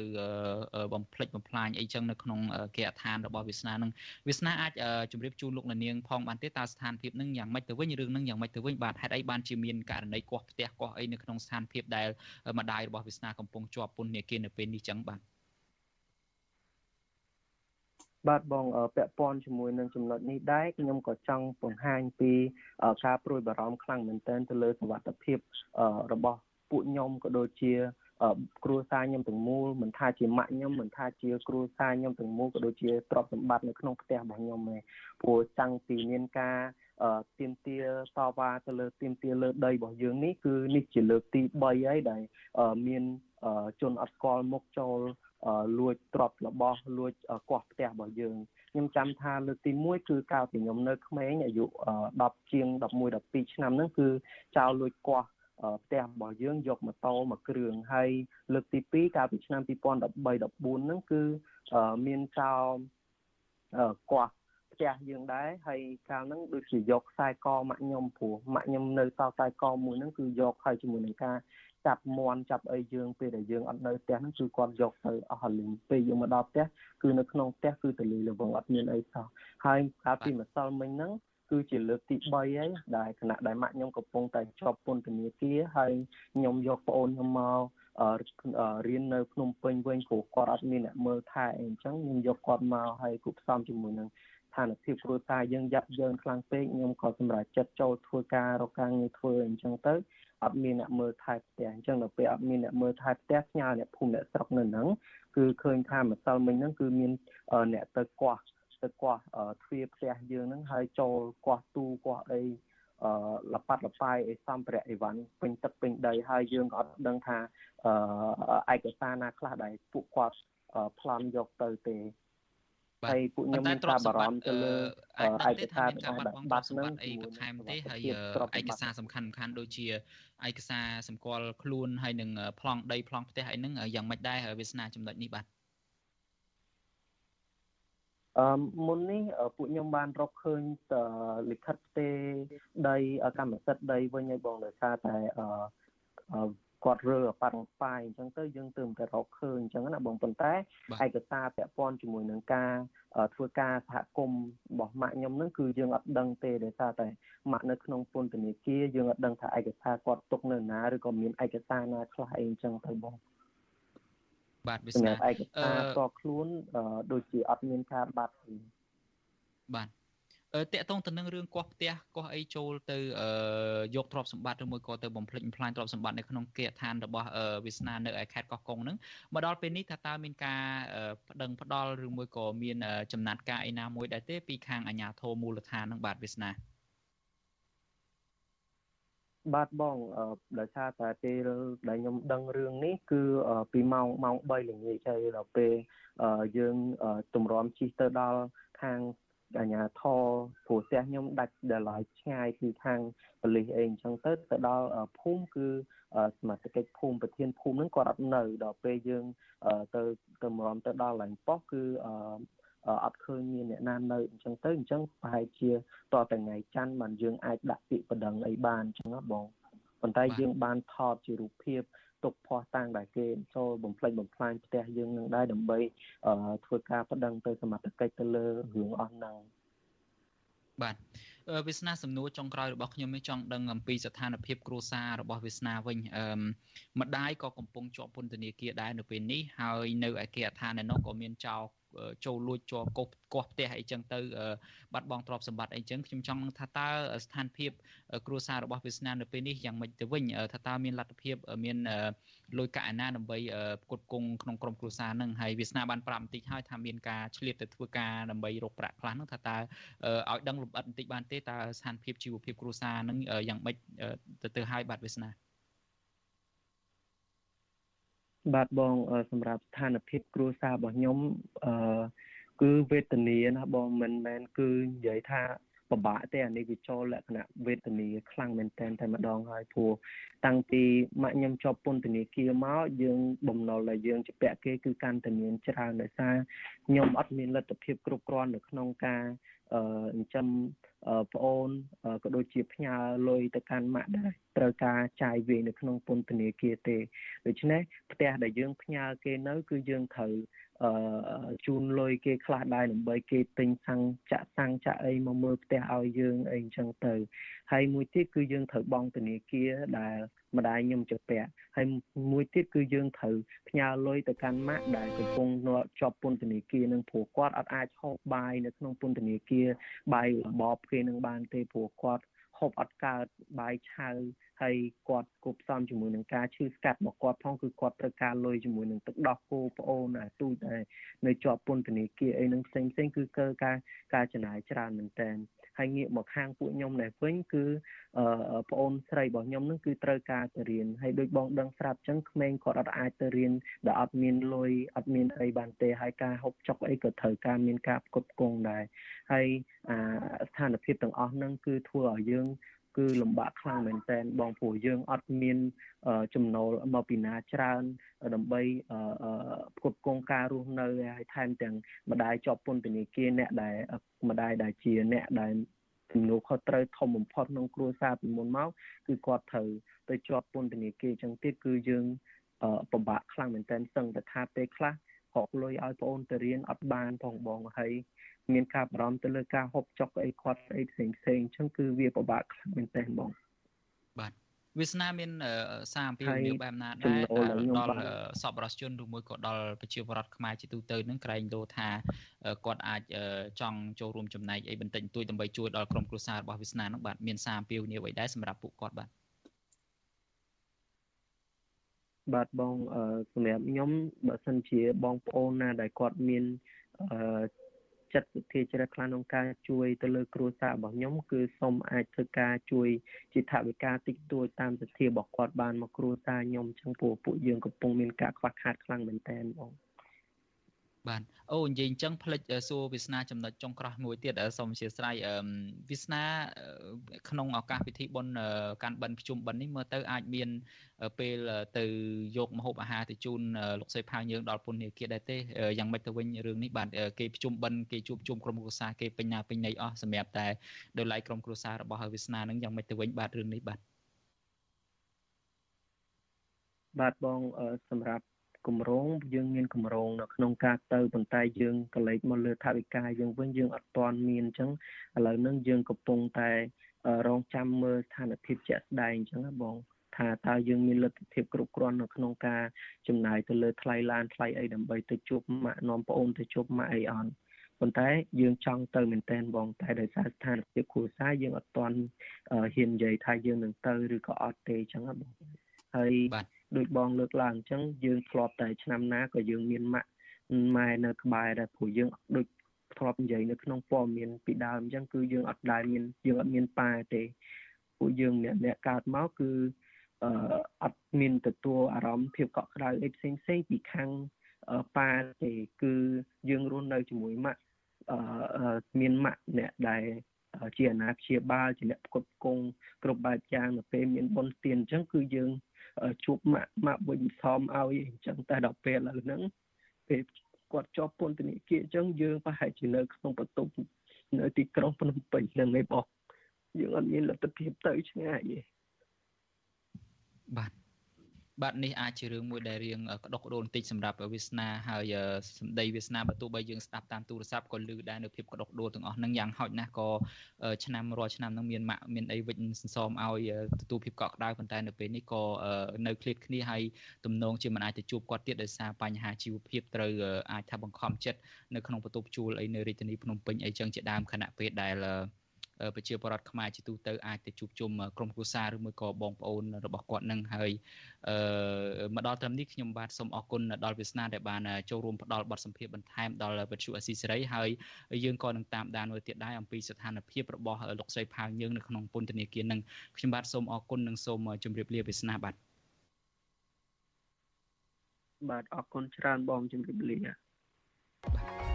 Speaker 1: បំផ្លិចបំផ្លាញអីចឹងនៅក្នុងគេហដ្ឋានរបស់វាសនាហ្នឹងវាសនាអាចជម្រាបជូនលោកនាងផងបានទេតើស្ថានភាពហ្នឹងយ៉ាងម៉េចទៅវិញរឿងហ្នឹងយ៉ាងម៉េចទៅវិញបាទហេតុអីបានជាមានករណីកោះផ្ទះកោះអីនៅក្នុងស្ថានភាពដែលម្ដាយរបស់វាសនាកំពុងជាប់ពន្ធនាគារនៅពេលនេះចឹងបាទ
Speaker 9: បាទបងពាក់ព័ន្ធជាមួយនឹងចំណុចនេះដែរខ្ញុំក៏ចង់បង្ហាញពីការព្រួយបារម្ភខ្លាំងមែនទែនទៅលើសុខភាពរបស់ពួកខ្ញុំក៏ដូចជាគ្រួសារខ្ញុំទាំងមូលមិនថាជាម៉ាក់ខ្ញុំមិនថាជាគ្រួសារខ្ញុំទាំងមូលក៏ដូចជាទ្រព្យសម្បត្តិនៅក្នុងផ្ទះរបស់ខ្ញុំឯងព្រោះតាំងពីមានការទៀមទាតវ៉ាទៅលើទៀមទាលើដីរបស់យើងនេះគឺនេះជាលើកទី3ហើយដែលមាន ជនអត់ស្គាល់មុខចូលលួចទ្រព្យរបស់លួចកោះផ្ទះរបស់យើងខ្ញុំចាំថាលើកទី1គឺកាលពីខ្ញុំនៅក្មេងអាយុ10ជាង11 12ឆ្នាំហ្នឹងគឺចៅលួចកោះផ្ទះរបស់យើងយកម៉ូតូមួយគ្រឿងហើយលើកទី2កាលពីឆ្នាំ2013 14ហ្នឹងគឺមានចោលកោះផ្ទះយើងដែរហើយកាលហ្នឹងដូចជាយកខ្សែកម៉ាក់ខ្ញុំព្រោះម៉ាក់ខ្ញុំនៅសល់ខ្សែកមួយហ្នឹងគឺយកហើយជាមួយនឹងការ ចាប់មន់ចាប់អីយើងពេលដែលយើងអត់នៅផ្ទះហ្នឹងគឺគាត់យកទៅអស់លីងពេលយើងមកដល់ផ្ទះគឺនៅក្នុងផ្ទះគឺតលីលវងអត់មានអីសោះហើយកាលពីម្សិលមិញហ្នឹងគឺជាលើកទី3ហើយដែលគណៈដែលម៉ាក់ខ្ញុំកំពុងតែជាប់ពន្ធនាគារហើយខ្ញុំយកប្អូនខ្ញុំមករៀននៅភ្នំពេញវិញព្រោះគាត់អត់មានអ្នកមើលថែអីអញ្ចឹងខ្ញុំយកគាត់មកឲ្យគូផ្សំជាមួយនឹងស្ថានភាពគ្រួសារយើងយ៉ាប់យើងខ្លាំងពេកខ្ញុំក៏សម្រេចចិត្តចូលធ្វើការរកការងារធ្វើអញ្ចឹងទៅ អត់មានអ្នកមើលថែផ្ទះអញ្ចឹងដល់ពេលអត់មានអ្នកមើលថែផ្ទះផ្ញើអ្នកភូមិអ្នកស្រុកនៅហ្នឹងគឺឃើញថាម្សិលមិញហ្នឹងគឺមានអ្នកទៅកោះទៅកោះទ្វារផ្ទះយើងហ្នឹងហើយចូលកោះទូកោះអីអឺលប៉ាត់លបាយអីសម្ភារៈអីវ៉ាន់ពេញទឹកពេញដីហើយយើងក៏អត់ដឹងថាអឺឯកសារណាខ្លះដែលពួកគាត់ប្លន់យកទៅទេ ហើយពួកខ្ញុំមានការបារម្ភទៅលើ
Speaker 1: ឯកសារដែលបាត់ហ្នឹងអីបន្ថែមទេហើយឯកសារសំខាន់សំខាន់ដូចជាឯកសារសម្គាល់ខ្លួនហើយនឹងប្លង់ដីប្លង់ផ្ទះអីហ្នឹងយ៉ាងម៉េចដែរវាសនាចំណុចនេះបាទ
Speaker 9: អឺមុននេះពួកខ្ញុំបានរកឃើញលិខិតផ្ទេដីកម្មសិទ្ធិដីវិញឲ្យបងដោយសារតែអឺ គាត់រើប៉ាត់ប៉ាយអញ្ចឹងទៅយើងទើបតែរកឃើញអញ្ចឹងណាបងប៉ុន្តែឯកសារពាក់ព័ន្ធជាមួយនឹងការធ្វើការសហគមន៍របស់ម៉ាក់ខ្ញុំហ្នឹងគឺយើងអត់ដឹងទេដោយសារតែម៉ាក់នៅក្នុងពន្ធនាគារយើងអត់ដឹងថាឯកសារគាត់ទុកនៅណាឬក៏មានឯកសារណាខ្លះអីអញ្ចឹងទៅបង
Speaker 1: បាទវាស្នា
Speaker 9: ឯកសារតខ្លួនដូចជាអត់មានការបាត់ទេ
Speaker 1: បាទ តកតងទៅនឹងរឿងកោះផ្ទះកោះអីចូលទៅយកទ្រព្យសម្បត្តិឬមួយក៏ទៅបំផ្លិចបំផ្លាញទ្រព្យសម្បត្តិនៅក្នុងគេឋានរបស់វាសនានៅឯខេត្តកោះកុងហ្នឹងមកដល់ពេលនេះថាតើមានការបដិងផ្ដាល់ឬមួយក៏មានចំណាត់ការអីណាមួយដែរទេពីខាងអាជ្ញាធរមូលដ្ឋានហ្នឹងបាទវាសនា
Speaker 9: បាទបងដោយសារតែពេលដែលខ្ញុំដឹងរឿងនេះគឺពីម៉ោងម៉ោង3ល្ងាចហើយដល់ពេលយើងទម្រាំជិះទៅដល់ខាង អាញាធរព្រោះផ្ទះខ្ញុំដាច់ដល់ហើយឆ្ងាយពីខាងប៉ូលីសអីអញ្ចឹងទៅទៅដល់ភូមិគឺសមាជិកភូមិប្រធានភូមិហ្នឹងគាត់អត់នៅដល់ពេលយើងទៅទៅមរំទៅដល់ឡើងប៉ុស្តិ៍គឺអត់ឃើញមានអ្នកណានៅអញ្ចឹងទៅអញ្ចឹងប្រហែលជាតតែថ្ងៃច័ន្ទបានយើងអាចដាក់ពាក្យបណ្ដឹងអីបានអញ្ចឹងណាបងប៉ុន្តែយើងបានថតជារូបភាព ទុកភ័ស្តុតាងដែលគេចូលបំផ្លិចបំផ្លាញផ្ទះយើងនឹងដែរដើម្បីធ្វើការបដិងទៅសមត្ថកិច្ចទៅលើរឿងអស់ហ្នឹង
Speaker 1: បាទវាសនាសំណួរចុងក្រោយរបស់ខ្ញុំនេះចង់ដឹងអំពីស្ថានភាពគ្រួសាររបស់វាសនាវិញអឺម្ដាយក៏កំពុងជាប់ពន្ធនាគារដែរនៅពេលនេះហើយនៅឯគេអដ្ឋានឯនោះក៏មានចោល ចូលលួចជាប់កោះកោះផ្ទះអីចឹងទៅបាត់បង់ទ្រព្យសម្បត្តិអីចឹងខ្ញុំចង់នឹងថាតើស្ថានភាពគ្រួសាររបស់វាសនានៅពេលនេះយ៉ាងម៉េចទៅវិញថាតើមានលទ្ធភាពមានលុយកាក់ឯណាដើម្បីផ្គត់ផ្គង់ក្នុងក្រុមគ្រួសារនឹងហើយវាសនាបានប្រាប់បន្តិចហើយថាមានការឆ្លៀតទៅធ្វើការដើម្បីរកប្រាក់ខ្លះនឹងថាតើឲ្យដឹងលម្អិតបន្តិចបានទេតើស្ថានភាពជីវភាពគ្រួសារនឹងយ៉ាងម៉េចទៅទៅឲ្យបាទវាសនា
Speaker 9: បាទបងសម្រាប់ស្ថានភាពគ្រួសាររបស់ខ្ញុំអឺគឺវេទនាណាបងមិនមែនគឺនិយាយថា ពិបាកទេអានេះវាចូលលក្ខណៈវេទនាខ្លាំងមែនតើតែម្ដងហើយព្រោះតាំងពីម៉ាក់ខ្ញុំជាប់ពន្ធនាគារមកយើងបំណុលដែលយើងជាពាក់គេគឺកាន់តែមានច្រើនដោយសារខ្ញុំអត់មានលទ្ធភាពគ្រប់គ្រាន់នៅក្នុងការអឺចិញ្ចឹមប្អូនក៏ដូចជាផ្ញើលុយទៅកាន់ម៉ាក់ដែរត្រូវការចាយវាយនៅក្នុងពន្ធនាគារទេដូច្នេះផ្ទះដែលយើងផ្ញើគេនៅ គឺយើងត្រូវ អឺជូនលុយគេខ្លះដែរដើម្បីគេទិញសាំងចាក់សាំងចាក់អីមកមើលផ្ទះឲ្យយើងអីអញ្ចឹងទៅហើយមួយទៀតគឺយើងត្រូវបង់ធនាគារដែលម្ដាយខ្ញុំជាពាក់ហើយមួយទៀតគឺយើងត្រូវផ្ញើលុយទៅកាន់ម៉ាក់ដែលកំពុងជាប់ពន្ធនាគារនឹងព្រោះគាត់អត់អាចហូបបាយនៅក្នុងពន្ធនាគារបាយរបបគេនឹងបានទេព្រោះគាត់ហូបអត់កើតបាយឆៅ ហើយគាត់គប់ផ្សំជាមួយនឹងការឈឺស្កាត់របស់គាត់ផងគឺគាត់ត្រូវការលុយជាមួយនឹងទឹកដោះគោប្អូនអាទូចដែលនៅជាប់ពន្ធនាគារអីនឹងផ្សេងផ្សេងគឺកើការការចំណាយច្រើនមែនតើហើយងាកមកខាងពួកខ្ញុំដែរវិញគឺអឺប្អូនស្រីរបស់ខ្ញុំនឹងគឺត្រូវការទៅរៀនហើយដូចបងដឹងស្រាប់អញ្ចឹងក្មេងគាត់អត់អាចទៅរៀនដែលអត់មានលុយអត់មានអីបានទេហើយការហូបចុកអីក៏ត្រូវការមានការផ្គត់ផ្គង់ដែរហើយអាស្ថានភាពទាំងអស់ហ្នឹងគឺធ្វើឲ្យយើង គឺលំបាកខ្លាំងមែនទែនបងព្រោះយើងអត់មានចំណូលមកពីណាច្រើនដើម្បីផ្គត់ផ្គង់ការរស់នៅហើយថែមទាំងម្ដាយជាប់ពន្ធនាគារអ្នកដែលម្ដាយដែលជាអ្នកដែលទំនួលខុសត្រូវធំបំផុតក្នុងគ្រួសារពីមុនមកគឺគាត់ត្រូវទៅជាប់ពន្ធនាគារចឹងទៀតគឺយើងពិបាកខ្លាំងមែនទែនសឹងតែថាពេលខ្លះ រកលុយឲ្យប្អូនទៅរៀនអត់បានផងបងហើយមានការបារម្ភទៅលើការហូបចុកអីគាត់អីផ្សេងផ្សេងអញ្ចឹងគឺវាពិបាកខ្លាំងមែនទែនបង
Speaker 1: បាទវាសនាមានសារអំពីរបៀបបែបណាដែរដល់សពរសជនឬមួយក៏ដល់ប្រជាពលរដ្ឋខ្មែរជាទូទៅនឹងក្រែងលោថាគាត់អាចចង់ចូលរួមចំណែកអីបន្តិចបន្តួចដើម្បីជួយដល់ក្រុមគ្រួសាររបស់វាសនានឹងបាទមានសារអំពីនីវអីដែរសម្រាប់ពួកគាត់បាទ
Speaker 9: បាទបងសម្រាប់ខ្ញុំបើសិនជាបងប្អូនណាដែលគាត់មានចិត្តវិធីជ្រះថ្លាក្នុងការជួយទៅលើគ្រួសាររបស់ខ្ញុំគឺសូមអាចធ្វើការជួយជាថវិកាតិចតួចតាមសទ្ធារបស់គាត់បានមកគ្រួសារខ្ញុំចឹងព្រោះពួកយើងកំពុងមានការខ្វះខាតខ្លាំងមែនតើបង
Speaker 1: បាទអូនិយាយអញ្ចឹងផ្លិចសួរវាសនាចំណុចចុងក្រោយមួយទៀតសូមអធិស្ឋានវាសនាក្នុងឱកាសពិធីបុណ្យកាន់បិណ្ឌភ្ជុំបិណ្ឌនេះមើលទៅអាចមានពេលទៅយកមហូបអាហារទៅជូនលោកស្រីផាវយើងដល់ពុននីគាដែរទេយ៉ាងម៉េចទៅវិញរឿងនេះបាទគេភ្ជុំបិណ្ឌគេជួបជុំក្រុមគ្រួសារគេពេញណាពេញណីអស់សម្រាប់តែដោយឡែកក្រុមគ្រួសាររបស់វាសនានឹងយ៉ាងម៉េចទៅវិញបាទរឿងនេះបាទ
Speaker 9: បាទបងសម្រាប់ គម្រោងយើងមានគម្រោងនៅក្នុងការទៅប៉ុន្តែយើងក៏លេចមកលើថាវិការយើងវិញយើងអត់ទាន់មានអញ្ចឹងឥឡូវហ្នឹងយើងកំពុងតែរងចាំមើលស្ថានភាពជាក់ស្ដែងអញ្ចឹងណាបងថាតើយើងមានលទ្ធភាពគ្រប់គ្រាន់នៅក្នុងការចំណាយទៅលើថ្លៃឡានថ្លៃអីដើម្បីទៅជួបម៉ាក់នាំប្អូនទៅជួបម៉ាក់អីអត់ប៉ុន្តែយើងចង់ទៅមែនតែនបងតែដោយសារស្ថានភាពគ្រួសារយើងអត់ទាន់ហ៊ាននិយាយថាយើងនឹងទៅឬក៏អត់ទេអញ្ចឹងណាបង ហើយដូចបងលើកឡើងអញ្ចឹងយើងធ្លាប់តែឆ្នាំណាក៏យើងមានម៉ាក់ម៉ែនៅក្បែរដែរព្រោះយើងដូចធ្លាប់និយាយនៅក្នុងព័ត៌មានពីដើមអញ្ចឹងគឺយើងអត់ដែលមានយើងអត់មានប៉ាទេពួកយើងអ្នកអ្នកកើតមកគឺអឺអត់មានទទួលអារម្មណ៍ភាពកក់ក្ដៅអីផ្សេងផ្សេងពីខាងប៉ាទេគឺយើងរស់នៅជាមួយម៉ាក់អឺមានម៉ាក់អ្នកដែលជាអាណាព្យាបាលជាអ្នកផ្គត់ផ្គង់គ្រប់បែបយ៉ាងនៅពេលមានបុណ្យទានអញ្ចឹងគឺយើង ជួបម៉ាក់ម៉ាក់វិញសមឲ្យអញ្ចឹងតែដល់ពេលឥឡូវហ្នឹងពេលគាត់ជាប់ពន្ធនាគារអញ្ចឹងយើងប្រហែលជានៅក្នុងបន្ទប់នៅទីក្រុងភ្នំពេញហ្នឹងឯងបងយើងអត់មានលទ្ធភាពទៅឆ្ងាយទេ
Speaker 1: បាទ បាទនេះអាចជារឿងមួយដែលរៀងក្តុកក្តូនបន្តិចសម្រាប់វាសនាហើយសម្ដីវាសនាបើទោះបីយើងស្ដាប់តាមទូរស័ព្ទក៏ឮដែរនៅភាពក្តុកក្តូនទាំងអស់ហ្នឹងយ៉ាងហោចណាស់ក៏ឆ្នាំរាល់ឆ្នាំហ្នឹងមានម៉ាក់មានអីវិចសន្សំឲ្យទទួលភាពកក់ក្ដៅប៉ុន្តែនៅពេលនេះក៏នៅឃ្លាតគ្នាហើយទំនងជាមិនអាចទៅជួបគាត់ទៀតដោយសារបញ្ហាជីវភាពត្រូវអាចថាបង្ខំចិត្តនៅក្នុងបន្ទប់ជួលអីនៅរាជធានីភ្នំពេញអីចឹងជាដើមខណៈពេលដែល ប្រជាពលរដ្ឋខ្មែរជាទូទៅអាចទៅជួបជុំក្រុមគ្រួសារឬមួយក៏បងប្អូនរបស់គាត់នឹងហើយអឺមកដល់ត្រឹមនេះខ្ញុំបាទសូមអរគុណដល់វាសនាដែលបានចូលរួមផ្ដល់បទសម្ភាសន៍បន្ថែមដល់វិទ្យុអស៊ីសេរីហើយយើងក៏នឹងតាមដានមើលទៀតដែរអំពីស្ថានភាពរបស់លោកស្រីផាវយើងនៅក្នុងពន្ធនាគារនឹងខ្ញុំបាទសូមអរគុណនិងសូមជម្រាបលាវាសនាបាទ
Speaker 9: បាទអរគុណច្រើនបងជម្រាបលាបាទ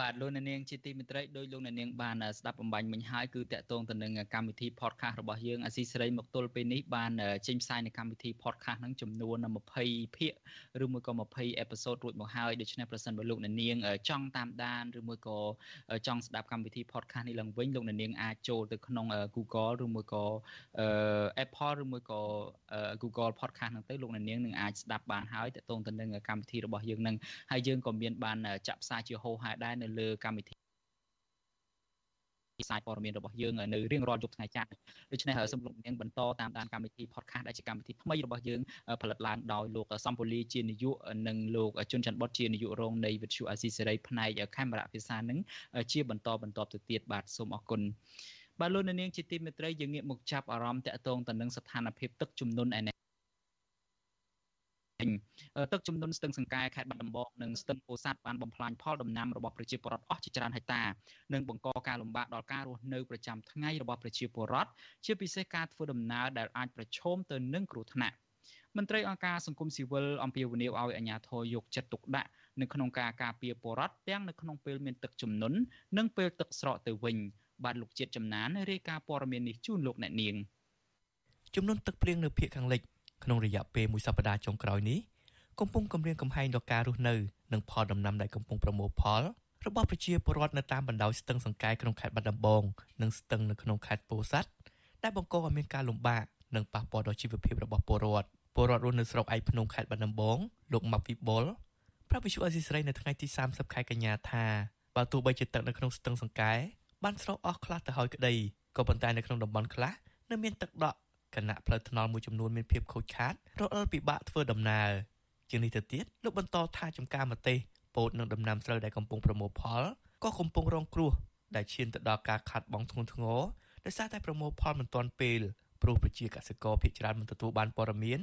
Speaker 1: បាទលោកអ្នកនាងជាទីមេត្រីដោយលោកអ្នកនាងបានស្ដាប់បំបញ្ញមិញហើយគឺតកតងទៅនឹងកម្មវិធី podcast របស់យើងអាស៊ីសេរីមកទល់ពេលនេះបានចេញផ្សាយនៅកម្មវិធី podcast ហ្នឹងចំនួន20ភាគឬមួយក៏20 episode រួចមកហើយដូច្នេះប្រសិនបើលោកអ្នកនាងចង់តាមដានឬមួយក៏ចង់ស្ដាប់កម្មវិធី podcast នេះឡើងវិញលោកអ្នកនាងអាចចូលទៅក្នុង Google ឬមួយក៏ Apple ឬមួយក៏ Google podcast ហ្នឹងទៅលោកអ្នកនាងនឹងអាចស្ដាប់បានហើយតកតងទៅនឹងកម្មវិធីរបស់យើងហ្នឹងហើយយើងក៏មានបានចាក់ផ្សាយជាហោហែដែរនៅលើកម្មវិធីផ្សាយព័ត៌មានរបស់យើងនៅរៀងរាល់យប់ថ្ងៃច័ន្ទដូច្នេះសូមលោកនាងបន្តតាមដានកម្មវិធី podcast ដែលជាកម្មវិធីថ្មីរបស់យើងផលិតឡើងដោយលោកសំពូលីជានាយកនិងលោកជុនច័ន្ទបុតជានាយករងនៃវិទ្យុអាស៊ីសេរីផ្នែកកាមេរ៉ាភាសានឹងជាបន្តបន្តទៅទៀតបាទសូមអរគុណបាទលោកនាងជាទីមេត្រីយើងងាកមកចាប់អារម្មណ៍តកតងទៅនឹងស្ថានភាពទឹកជំនន់ឯនេះ ទឹកជំនន់ស្ទឹងសង្កែខេត្តបាត់ដំបងនិងស្ទឹងពោធិ៍សាត់បានបំផ្លាញផលដំណាំរបស់ប្រជាពលរដ្ឋអស់ជាច្រើនហិកតានិងបង្កការលំបាកដល់ការរស់នៅប្រចាំថ្ងៃរបស់ប្រជាពលរដ្ឋជាពិសេសការធ្វើដំណើរដែលអាចប្រឈមទៅនឹងគ្រោះថ្នាក់មន្ត្រីអង្គការសង្គមស៊ីវិលអំពាវនាវឲ្យអាជ្ញាធរយកចិត្តទុកដាក់នៅក្នុងការការពារពលរដ្ឋទាំងនៅក្នុងពេលមានទឹកជំនន់និងពេលទឹកស្រកទៅវិញបាទលោកជាតិចំណានរាយការណ៍ព័ត៌មាននេះជូនលោកអ្នកនាង
Speaker 10: ចំនួនទឹកភ្លៀងនៅភូមិខាងលិច ក្នុងរយៈពេលមួយសប្តាហ៍ចុងក្រោយនេះកំពុងគម្រាមកំហែងដល់ការរស់នៅនិងផលដំណាំដែលកំពុងប្រមូលផលរបស់ប្រជាពលរដ្ឋនៅតាមបណ្ដោយស្ទឹងសង្កែក្នុងខេត្តបាត់ដំបងនិងស្ទឹងនៅក្នុងខេត្តពោធិ៍សាត់ដែលបង្កឲ្យមានការលំបាកនិងប៉ះពាល់ដល់ជីវភាពរបស់ពលរដ្ឋពលរដ្ឋរស់នៅស្រុកឯកភ្នំខេត្តបាត់ដំបងលោកម៉ាប់វិបុលប្រាប់វិសុអេស៊ីស្រីនៅថ្ងៃទី30ខែកញ្ញាថាបើទោះបីជាទឹកនៅក្នុងស្ទឹងសង្កែបានស្រកអស់ខ្លះទៅហើយក្តីក៏ប៉ុន្តែនៅក្នុងតំបន់ខ្លះនៅមានទឹកដក់ គណៈផ្លូវថ្នល់មួយចំនួនមានភាពខូចខាតរអិលពិបាកធ្វើដំណើរជាងនេះទៅទៀតលោកបន្តថាចំការម្ទេសពោតនិងដំណាំស្រូវដែលកំពុងប្រមូលផលក៏កំពុងរងគ្រោះដែលឈានទៅដល់ការខាត់បងធ្ងន់ធ្ងរដោយសារតែប្រមូលផលមិនទាន់ពេលព្រោះប្រជាកសិករភាគច្រើនមិនទទួលបានព័ត៌មាន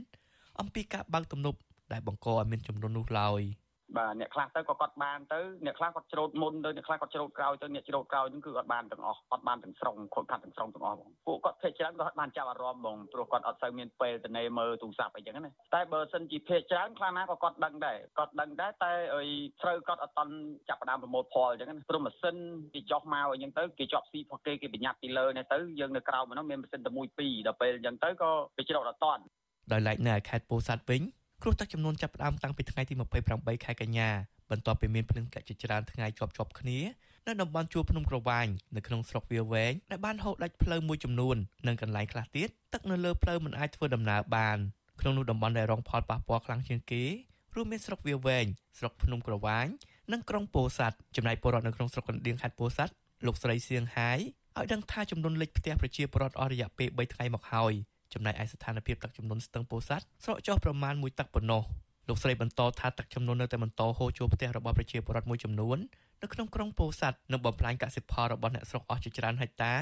Speaker 10: អំពីការបើកទំនប់ដែលបង្កឲ្យមានចំនួននោះឡើយ។
Speaker 11: បាទអ្នកខ្លះទៅក៏គាត់បានទៅអ្នកខ្លះគាត់ច្រូតមុនទៅអ្នកខ្លះគាត់ច្រូតក្រោយទៅអ្នកច្រូតក្រោយហ្នឹងគឺគាត់បានទាំងអស់គាត់បានទាំងស្រុងខូចខាត់ទាំងស្រុងទាំងអស់បងពួកគាត់ភ័យច្រើនគាត់បានចាប់អារម្មណ៍បងព្រោះគាត់អត់សូវមានពេលទៅណេមើលទូរស័ព្ទអីចឹងណាតែបើសិនជាភ័យច្រើនខ្លះណាក៏គាត់ដឹងដែរគាត់ដឹងដែរតែអីត្រូវគាត់អត់តន់ចាប់ផ្ដើមប្រមូលផលអញ្ចឹងណាព្រោះម៉ាស៊ីនគេចោះមកអញ្ចឹងទៅគេជាប់ស៊ីផុសគេគេបញ្ញត្តិពីលើនេះទៅយើងនៅក្រៅមកនោះមានម៉ាស៊ីនតែមួយពីរដល់ពេលអញ្ចឹងទៅក៏គេច្រូតអត់តន់
Speaker 10: ដោយឡែកនៅខេត្តពោធិ៍សាត់វិញ គ្រោះទឹកចំនួនចាប់ផ្ដើមតាំងពីថ្ងៃទី28ខែកញ្ញាបន្ទាប់ពីមានភ្លៀងធ្លាក់ជាច្រើនថ្ងៃជាប់ជាប់គ្នានៅតំបន់ជួរភ្នំក្រវាញនៅក្នុងស្រុកវាវែងដែលបានហូរដាច់ផ្លូវមួយចំនួននិងកន្លែងខ្លះទៀតទឹកនៅលើផ្លូវមិនអាចធ្វើដំណើរបានក្នុងនោះតំបន់ដែលរងផលប៉ះពាល់ខ្លាំងជាងគេរួមមានស្រុកវាវែងស្រុកភ្នំក្រវាញនិងក្រុងពោធិ៍សាត់ចំណែកពលរដ្ឋនៅក្នុងស្រុកកណ្ដៀងខេត្តពោធិ៍សាត់លោកស្រីសៀងហាយឲ្យដឹងថាចំនួនលេខផ្ទះប្រជាពលរដ្ឋអស់រយៈពេល3ថ្ងៃមកហើយ ចំណែកឯស្ថានភាពទឹកចំនួនស្ទឹងពោធិ៍សាត់ស្រកចុះប្រមាណ1ទឹកប៉ុណ្ណោះលោកស្រីបន្តថាទឹកចំនួននៅតែបន្តហូរចូលផ្ទះរបស់ប្រជាពលរដ្ឋមួយចំនួននៅក្នុងក្រុងពោធិ៍សាត់និងបំផ្លាញកសិផលរបស់អ្នកស្រុកអស់ជាច្រើនហិកតា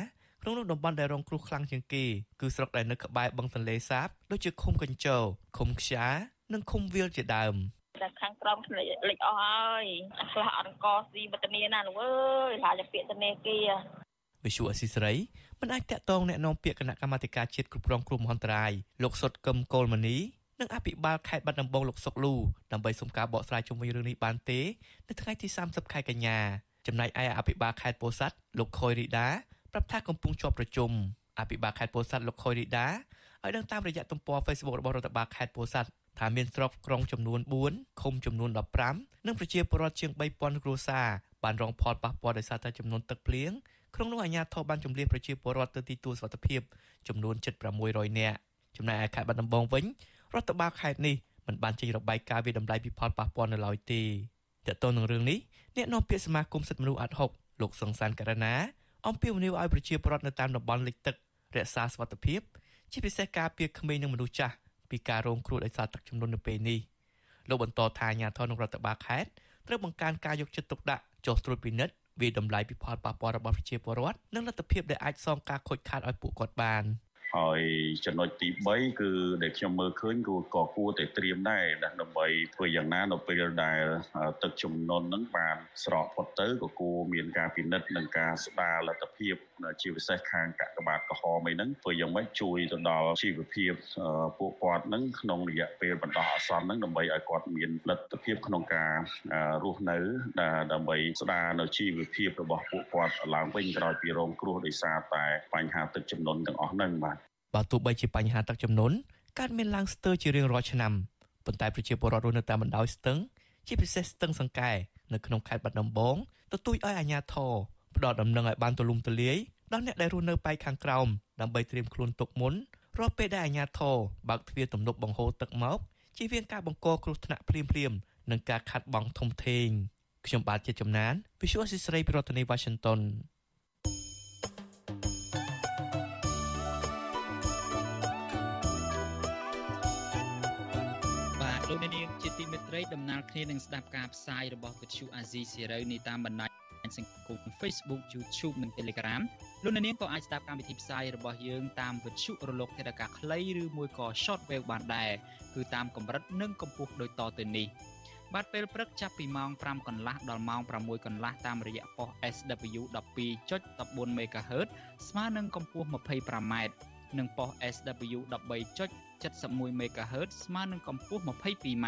Speaker 10: ក្នុងនោះតំបន់ដែលរងគ្រោះខ្លាំងជាងគេគឺស្រុកដែលនៅក្បែរបឹងទន្លេសាបដូចជាឃុំកញ្ជរឃុំខ្យានិងឃុំវាលជាដើម
Speaker 12: តែខាងក្រមលេចអស់ហើយខ្លះអត់អង្គស៊ីវឌ្ឍនាណាលោកអើយឡាយពាក្យធនាគារ
Speaker 10: វិសុអស៊ីសេរី មិនអាចតាក់ទងแนะនាំពាក្យគណៈកម្មាធិការជាតិគ្រប់គ្រងគ្រោះមហន្តរាយលោកសុតកឹមកុលមនីនិងអភិបាលខេត្តបាត់ដំបងលោកសុកលូដើម្បីសុំការបកស្រាយជុំវិញរឿងនេះបានទេនៅថ្ងៃទី30ខែកញ្ញាចំណែកឯអភិបាលខេត្តពោធិ៍សាត់លោកខុយរីដាប្រាប់ថាកំពុងជាប់ប្រជុំអភិបាលខេត្តពោធិ៍សាត់លោកខុយរីដាឲ្យដឹងតាមរយៈទំព័រ Facebook របស់រដ្ឋបាលខេត្តពោធិ៍សាត់ថាមានស្រុកក្រុងចំនួន4ឃុំចំនួន15និងប្រជាពលរដ្ឋជាង3000គ្រួសារបានរងផលប៉ះពាល់ដោយសារតែចំនួនទឹកភ្លៀង ក្នុងនោះអាជ្ញាធរបានជំនះប្រជាពលរដ្ឋទៅទីទួលសុវត្ថិភាពចំនួន7600នាក់ចំណែកឯខេត្តបាត់ដំបងវិញរដ្ឋបាលខេត្តនេះមិនបានចេញរបាយការណ៍វិតម្លៃពីផលប៉ះពាល់នៅឡើយទេតើតើនឹងរឿងនេះអ្នកនាំពាក្យសមាគមសិទ្ធិមនុស្សអាត់ហុកលោកសង្សានករណាអំពាវនាវឲ្យប្រជាពលរដ្ឋនៅតាមតំបន់លិចទឹករក្សាសុវត្ថិភាព ជាពិសេសការពារក្មេងនិងមនុស្សចាស់ពីការរងគ្រោះដោយសារទឹកជំនន់នៅពេលនេះលោកបន្តថាអាជ្ញាធរក្នុងរដ្ឋបាលខេត្តត្រូវបង្កើនការយកចិត្តទុកដាក់ចុះត្រួតពិនិត្យ វិតម្លៃពីផលប៉ះពាល់របស់ប្រជាពលរដ្ឋនិងលទ្ធភាពដែលអាចសងការខូចខាតឲ្យពួកគាត់បាន។
Speaker 13: ហើយចំណុចទី3គឺដែលខ្ញុំមើលឃើញគឺក៏គួរតែត្រៀមដែរដើម្បីធ្វើយ៉ាងណានៅពេលដែលទឹកជំនន់ហ្នឹងបានស្រកផុតទៅក៏គួរមានការពិនិត្យនិងការស្ដារលទ្ធភាព ជាពិសេសខាងកាកបាទក្រហមអីហ្នឹងធ្វើយ៉ាងម៉េចជួយទៅដល់ជីវភាពពួកគាត់ហ្នឹងក្នុងរយៈពេលបណ្ដោះអាសន្នហ្នឹងដើម្បីឲ្យគាត់មានលទ្ធភាពក្នុងការរស់នៅដើម្បីស្ដារនៅជីវភាពរបស់ពួកគាត់ឡើងវិញក្រោយពីរងគ្រោះដោយសារតែបញ្ហាទឹកជំនន់ទាំងអស់ហ្នឹងបាទ
Speaker 10: បើទោះបីជាបញ្ហាទឹកជំនន់កើតមានឡើងស្ទើរជារៀងរាល់ឆ្នាំប៉ុន្តែប្រជាពលរដ្ឋរស់នៅតាមបណ្ដោយស្ទឹងជាពិសេសស្ទឹងសង្កែនៅក្នុងខេត្តបាត់ដំបងទទូចឲ្យអាជ្ញាធរ ផ្ដល់ដំណឹងឲ្យបានទូលំទូលាយដល់អ្នកដែលរស់នៅប៉ែកខាងក្រោមដើម្បីត្រៀមខ្លួនទុកមុនរាល់ពេលដែលអាជ្ញាធរបើកទ្វារទំនប់បង្ហូរទឹកមកជៀសវាងការបង្កគ្រោះថ្នាក់ភ្លាមៗនិងការខាត់បងធំធេងខ្ញុំបាទជាចំណាន Visual Assisray ប្រធានាទី Washington
Speaker 1: លោកអ្នកនាងជាទីមេត្រីដំណើរគ្នានឹងស្ដាប់ការផ្សាយរបស់វិទ្យុអាស៊ីសេរីនេះតាមបណ្ដាញ សង្គម Facebook YouTube និង Telegram លោកអ្នកនាងក៏អាចស្ដាប់កម្មវិធីផ្សាយរបស់យើងតាមវិទ្យុរលកថេរកាខ្លីឬមួយក៏ Shortwave បានដែរគឺតាមកម្រិតនិងកម្ពស់ដូចតទៅនេះបាទពេលព្រឹកចាប់ពីម៉ោង5កន្លះដល់ម៉ោង6កន្លះតាមរយៈប៉ុស SW 12.14 MHz ស្មើនឹងកម្ពស់ 25m និងប៉ុស SW 71 MHz ស្មើនឹងកម្ពស់ 22m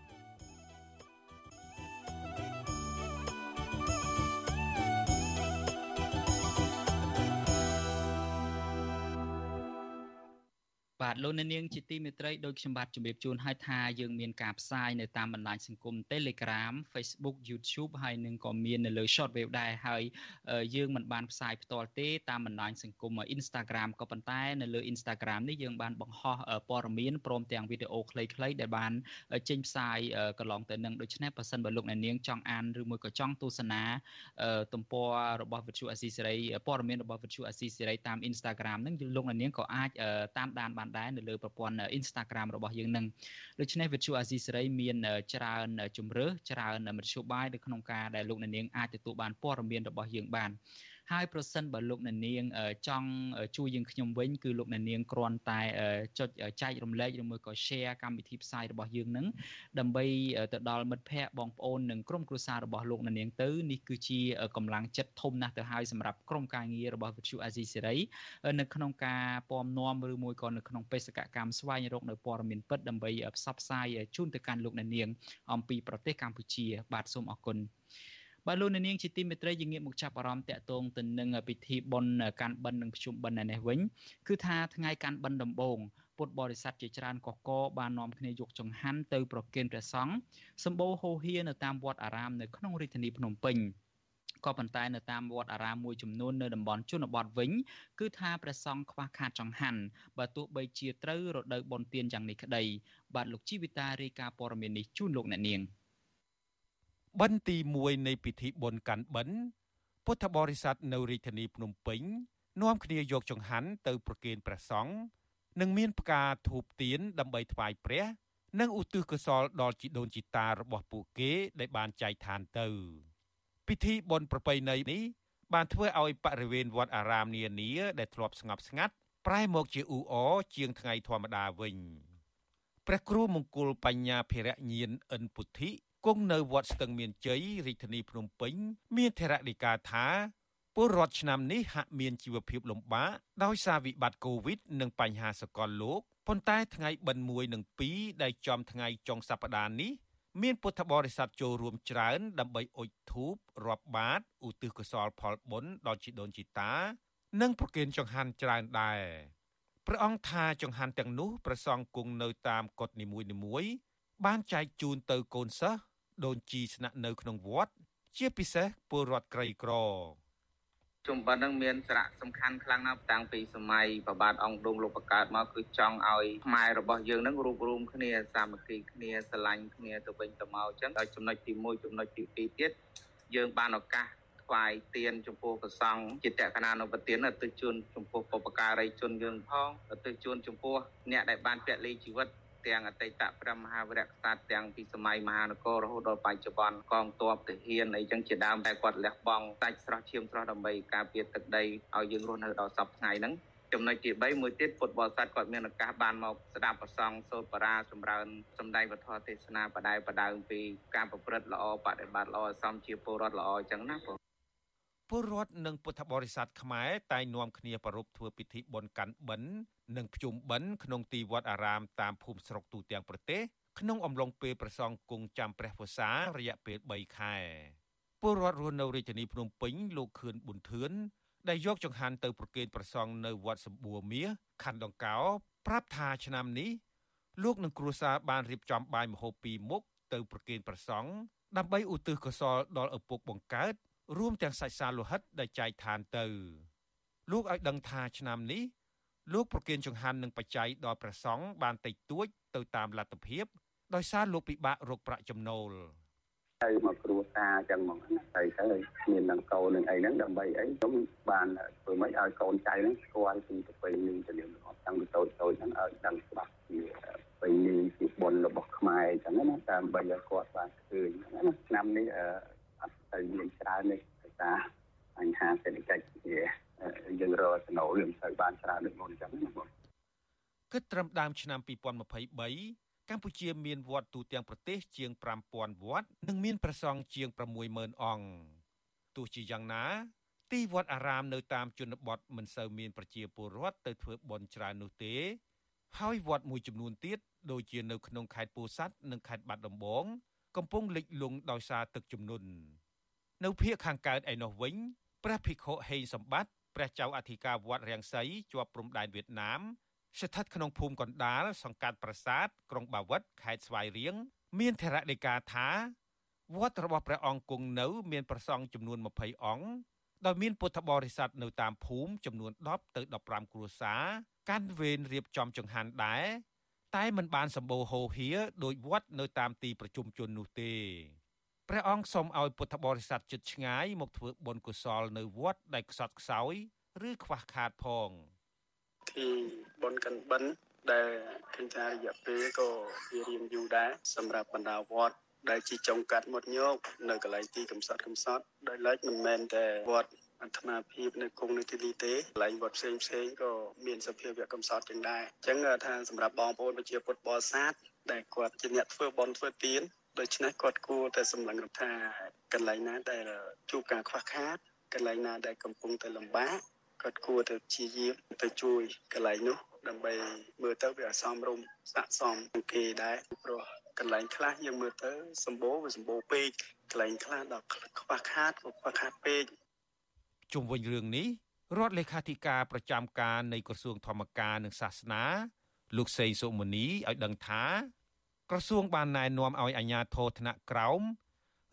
Speaker 1: បាទលោកអ្នកនាងជាទីមេត្រីដោយខ្ញុំបាទជម្រាបជូនឲ្យថាយើងមានការផ្សាយនៅតាមបណ្ដាញសង្គម Telegram Facebook YouTube ហើយនឹងក៏មាននៅលើ Shortwave ដែរហើយយើងមិនបានផ្សាយផ្ទាល់ទេតាមបណ្ដាញសង្គម Instagram ក៏ប៉ុន្តែនៅលើ Instagram នេះយើងបានបង្ហោះព័ត៌មានព្រមទាំងវីដេអូខ្លីៗដែលបានចេញផ្សាយកន្លងទៅនឹងដូច្នេះបើសិនបើលោកអ្នកនាងចង់អានឬមួយក៏ចង់ទស្សនាទំព័ររបស់ Virtual Assistant សេរីព័ត៌មានរបស់ Virtual Assistant សេរីតាម Instagram ហ្នឹងលោកអ្នកនាងក៏អាចតាមដានបានដែរនៅលើប្រព័ន្ធ Instagram របស់យើងនឹងដូច្នេះ Virtual Asia សេរីមានច្រើនជំរើសច្រើនមធ្យោបាយនៅក្នុងការដែលលោកអ្នកនាងអាចទទួលបានព័ត៌មានរបស់យើងបាន ហើយប្រសិនបើលោកអ្នកនាងចង់ជួយយើងខ្ញុំវិញគឺលោកអ្នកនាងគ្រាន់តែចុចចែករំលែកឬមួយក៏ share កម្មវិធីផ្សាយរបស់យើងនឹងដើម្បីទៅដល់មិត្តភ័ក្តិបងប្អូននិងក្រុមគ្រួសាររបស់លោកអ្នកនាងទៅនេះគឺជាកម្លាំងចិត្តធំណាស់ទៅហើយសម្រាប់ក្រុមការងាររបស់ Virtual Asia Series នៅក្នុងការពំនាំឬមួយក៏នៅក្នុងបេសកកម្មស្វែងរកនៅព័ត៌មានពិតដើម្បីផ្សព្វផ្សាយជូនទៅកាន់លោកអ្នកនាង អំពីប្រទេសកម្ពុជា បាទសូមអរគុណ បាទលោកនាងជាទីមេត្រីយើងងាកមកចាប់អារម្មណ៍តាក់ទងទៅនឹងពិធីបុណ្យកាន់បិណ្ឌនិងភ្ជុំបិណ្ឌនេះវិញគឺថាថ្ងៃកាន់បិណ្ឌដំបូងពុទ្ធបរិស័ទជាច្រើនកកកបាននាំគ្នាយកចង្ហាន់ទៅប្រគេនព្រះសង្ឃសម្បូរហូរហៀនៅតាមវត្តអារាមនៅក្នុងរាជធានីភ្នំពេញក៏ប៉ុន្តែនៅតាមវត្តអារាមមួយចំនួននៅតំបន់ជនបទវិញគឺថាព្រះសង្ឃខ្វះខាតចង្ហាន់បើទោះបីជាត្រូវរដូវបុណ្យទានយ៉ាងនេះក្តីបាទលោកជីវិតារាយការណ៍ព័ត៌មាននេះជូនលោកអ្នកនាង។
Speaker 14: បិណ្ឌទី1នៃពិធីបុណ្យកាន់បិណ្ឌពុទ្ធបរិស័ទនៅរាជធានីភ្នំពេញនាំគ្នាយកចង្ហាន់ទៅប្រគេនព្រះសង្ឃនិងមានផ្កាធូបទៀនដើម្បីថ្វាយព្រះ និងឧទ្ទិសកុសលដល់ជីដូនជីតារបស់ពួកគេដែលបានចែកឋានទៅ ពិធីបុណ្យប្រពៃណីនេះបានធ្វើឲ្យបរិវេណវត្តអារាមនានាដែលធ្លាប់ស្ងប់ស្ងាត់ប្រែមកជាអ៊ូអរជាងថ្ងៃធម្មតាវិញព្រះគ្រូមង្គលបញ្ញាភិរញានអិនពុទ្ធិ គង់នៅវត្តស្ទឹងមានជ័យរាជធានីភ្នំពេញ មានធរណីកាថាពលរដ្ឋឆ្នាំនេះហាក់មានជីវភាពលំបាកដោយសារវិបត្តិកូវីដនិងបញ្ហាសកលលោកប៉ុន្តែថ្ងៃបិណ្ឌ1និង2ដែលចំថ្ងៃចុងសប្តាហ៍នេះមានពុទ្ធបរិស័ទចូលរួមច្រើន ដើម្បីអុជធូបរាប់បាតឧទ្ទិសកុសលផលបុណ្យដល់ជីដូនជីតា និងប្រគេនចង្ហាន់ច្រើនដែរព្រះអង្គថាចង្ហាន់ទាំងនោះប្រសង់គង់នៅតាមកុដនីមួយៗបានចែកជូនទៅកូនសិស្ស ដូនជីស្នាក់នៅក្នុងវត្តជាពិសេសពលរដ្ឋក្រីក្រ
Speaker 15: ជំបិននឹងមានសារៈសំខាន់ខ្លាំងណាស់តាំងពីសម័យប្របាទអង្គឌុំលោកបង្កើតមកគឺចង់ឲ្យខ្មែររបស់យើងនឹងរួបរวมគ្នាសាមគ្គីគ្នាស្រឡាញ់គ្នាទៅវិញទៅមកអញ្ចឹងដល់ចំណុចទី1ចំណុចទី2ទៀតយើងបានឱកាសថ្វាយទៀនចំពោះព្រះសង្ឃជាតក្កណានុបទានទៅជូនចំពោះបុព្វការីជនយើងផងទៅជូនចំពោះអ្នកដែលបានពលីជីវិត ទាំងអតីតព្រះមហាវីរក្សត្រទាំងពីសម័យមហានគររហូតដល់បច្ចុប្បន្នកងទ័ពទាហានអីចឹងជាដើមតែគាត់លះបង់សាច់ស្រស់ឈាមស្រស់ដើម្បីការពារទឹកដីឲ្យយើងរស់នៅដល់សពថ្ងៃហ្នឹងចំណុចទី3មួយទៀតពុទ្ធបរិស័ទគាត់មានឱកាសបានមកស្ដាប់ប្រសងសូត្របារាសម្រើនសម្ដែងវធទេសនាបដិបដើមពីការប្រព្រឹត្តល្អបដិបត្តិល្អសំជាពលរដ្ឋល្អអញ្ចឹងណាបង
Speaker 14: ពលរដ្ឋនិងពុទ្ធបរិស័ទខ្មែរតែងនាំគ្នាប្រារព្ធធ្វើពិធីបុណ្យកាន់បិណ្ឌនិងភ្ជុំបិណ្ឌក្នុងទីវត្តអារាមតាមភូមិស្រុកទូទាំងប្រទេសក្នុងអំឡុងពេលប្រសង់គង់ចាំព្រះវស្សារយៈពេល3ខែពលរដ្ឋរស់នៅរាជធានីភ្នំពេញលោកខឿនប៊ុនធឿនដែលយកចង្ហាន់ទៅប្រគេនប្រសង់នៅវត្តសម្បួរមាសខណ្ឌដង្កោប្រាប់ថាឆ្នាំនេះលោកនិងគ្រួសារបានរៀបចំបាយម្ហូបពីរមុខទៅប្រគេនប្រសង់ដើម្បីឧទ្ទិសកុសលដល់ឪពុកបង្កើត រួមទាំងសាច់សាលោហិតដែលចែកឋានទៅ លោកឲ្យដឹងថាឆ្នាំនេះលោកប្រគិនចង្ហាន់និងបច្ច័យដល់ព្រះសង្ឃបានតិចតួចទៅតាមលទ្ធភាពដោយសារលោកពិបាករកប្រាក់ចំណូល
Speaker 15: ទៅមកគ្រួសារចឹងហ្មងណាទៅទៅមាននឹងកូននឹងអីហ្នឹងដើម្បីអីខ្ញុំបានធ្វើម៉េចឲ្យកូនចៅហ្នឹងស្គាល់ពីប្រពៃណីទៅលំអប់តាំងពីតូចតូចហ្នឹងឲ្យដឹងច្បាស់ពីប្រពៃណីពីបុណ្យរបស់ខ្មែរចឹងណាដើម្បីឲ្យគាត់បានឃើញណាឆ្នាំនេះអត់ ទៅមានច្រើនទេដោយសារ
Speaker 16: បញ្ហាសេដ្ឋកិច្ចវាយើងរកចំណូលយើងទៅបានច្រើនដូចមុនអញ្ចឹងណាបង
Speaker 14: គិតត្រឹមដើមឆ្នាំ2023កម្ពុជាមានវត្តទូទាំងប្រទេសជាង5000វត្តនិងមានព្រះសង្ឃជាង60000អង្គទោះជាយ៉ាងណាទីវត្តអារាមនៅតាមជនបទមិនសូវមានប្រជាពលរដ្ឋទៅធ្វើបុណ្យច្រើននោះទេ ហើយវត្តមួយចំនួនទៀតដូចជានៅក្នុងខេត្តពោធិ៍សាត់និងខេត្តបាត់ដំបងកំពុងលិចលង់ដោយសារទឹកជំនន់ នៅភូមិខាងកើតឯនោះវិញព្រះភិក្ខុហេងសម្បត្តិព្រះចៅអធិការវត្តរាំងសីជាប់ព្រំដែនវៀតណាមស្ថិតក្នុងភូមិកណ្ដាលសង្កាត់ប្រាសាទក្រុងបាវិតខេត្តស្វាយរៀងមានធរណីកាថាវត្តរបស់ព្រះអង្គគង់នៅ មានប្រសង់ចំនួន20អង្គដោយមានពុទ្ធបរិស័ទនៅតាមភូមិចំនួន10ទៅ15គ្រួសារកាន់វេនរៀបចំចង្ហាន់ដែរតែมันបានសម្បូរហូរហៀដោយវត្តនៅតាមទីប្រជុំជននោះទេ ព្រះអង្គសូមឲ្យពុទ្ធបរិស័ទជិតឆ្ងាយមកធ្វើបុណ្យកុសលនៅវត្តដែលខ្សត់ខ្សោយឬខ្វះខាតផង
Speaker 17: ទីបុណ្យកិនបិណ្ឌដែលឃើញថារយៈពេលក៏វារៀងយូរដែរសម្រាប់បណ្ដាវត្តដែលជាចុងកាត់មុតញោកនៅកន្លែងទីកំសត់កំសត់ដោយឡែកមិនមែនតែវត្តអន្តមាភាពនៅគង់នៅទីនេះទេកន្លែងវត្តផ្សេងផ្សេងក៏មានសភាវៈកំសត់ចឹងដែរអញ្ចឹងថាសម្រាប់បងប្អូនប្រជាពុទ្ធបរិស័ទដែលគាត់ជាអ្នកធ្វើបុណ្យធ្វើទាន ដូច្នេះគាត់គួរតែសម្លឹងថាកន្លែងណាដែលជួបការខ្វះខាតកន្លែងណាដែលកំពុងតែលំបាកគាត់គួរតែព្យាយាមទៅជួយកន្លែងនោះដើម្បីមើលទៅវាសមរម្យស័ក្តិសមនឹងគេដែរព្រោះកន្លែងខ្លះយើងមើលទៅសម្បូរវាសម្បូរពេកកន្លែងខ្លះដល់ខ្វះខាតក៏ខ្វះខាតពេក
Speaker 14: ជុំវិញរឿងនេះរដ្ឋលេខាធិការប្រចាំការនៃក្រសួងធម្មការនិងសាសនា លោកសេងសុមនីឲ្យដឹងថា ក្រសួងបានណែនាំឲ្យអាជ្ញាធរថ្នាក់ក្រោម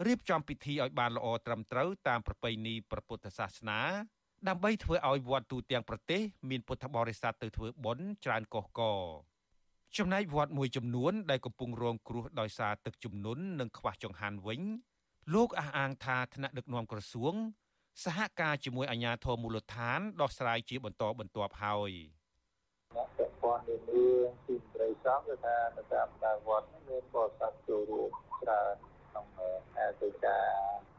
Speaker 14: រៀបចំពិធីឲ្យបានល្អត្រឹមត្រូវតាមប្រពៃណីព្រះពុទ្ធសាសនា ដើម្បីធ្វើឲ្យវត្តទូទាំងប្រទេសមានពុទ្ធបរិស័ទទៅធ្វើបុណ្យច្រើនកុះកចំណែកវត្តមួយចំនួនដែលកំពុងរងគ្រោះដោយសារទឹកជំនន់និងខ្វះចង្ហាន់វិញលោកអះអាងថាថ្នាក់ដឹកនាំក្រសួង សហការជាមួយអាជ្ញាធរមូលដ្ឋានដោះស្រាយជាបន្តបន្ទាប់ហើយ
Speaker 18: អ្នក ពាក់ព័ន្ធនានាទីត្រីសង្ឃគឺថានៅតាមដាវត្តមានបរិស័ទចូលរួមច្រើនក្នុងអាទិការ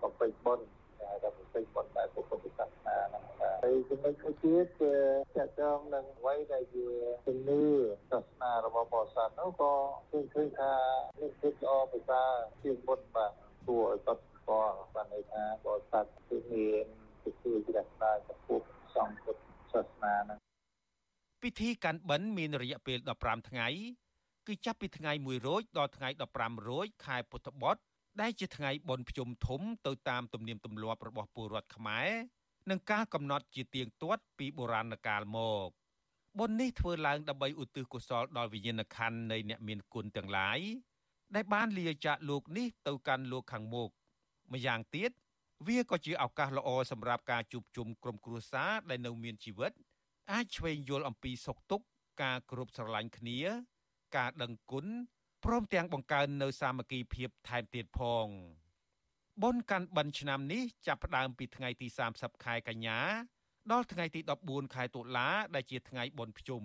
Speaker 18: បំពេញបុណ្យដែលបំពេញបុណ្យបែបពុទ្ធសាសនាហ្នឹងហើយចំណុចមួយទៀតគឺចាក់ចងនឹងអ្វីដែលជាជំនឿសាសនារបស់បរិស័ទនោះក៏ឃើញឃើញថាមានភាពល្អពិសាជាបុណ្យបាទគួរឲ្យកត់ស្គាល់បានន័យថាបរិស័ទគឺមានពិធីជ្រះថ្លាចំពោះសង្ឃពុទ្ធសាសនាហ្នឹង
Speaker 14: ពិធីកាន់បិណ្ឌមានរយៈពេល15ថ្ងៃគឺចាប់ពីថ្ងៃ1រោចដល់ថ្ងៃ15រោចខែពុទ្ធបុត្រដែលជាថ្ងៃបុណ្យភ្ជុំធំទៅតាមទំនៀមទម្លាប់របស់ពលរដ្ឋខ្មែរនិងការកំណត់ជាទៀងទាត់ពីបុរាណកាលមកបុណ្យនេះធ្វើឡើងដើម្បីឧទ្ទិសកុសលដល់វិញ្ញាណក្ខន្ធនៃអ្នកមានគុណទាំងឡាយដែលបានលាចាកលោកនេះទៅកាន់លោកខាងមុខម្យ៉ាងទៀតវាក៏ជាឱកាសល្អសម្រាប់ការជួបជុំក្រុមគ្រួសារដែលនៅមានជីវិត អាចឆ្វេងយល់អំពីសុខទុក្ខការគោរពស្រឡាញ់គ្នា ការដឹងគុណព្រមទាំងបង្កើននៅសាមគ្គីភាពថែមទៀតផងបុណ្យកាន់បិណ្ឌឆ្នាំនេះចាប់ផ្ដើមពីថ្ងៃទី30ខែកញ្ញាដល់ថ្ងៃទី14ខែតុលាដែលជាថ្ងៃបុណ្យភ្ជុំ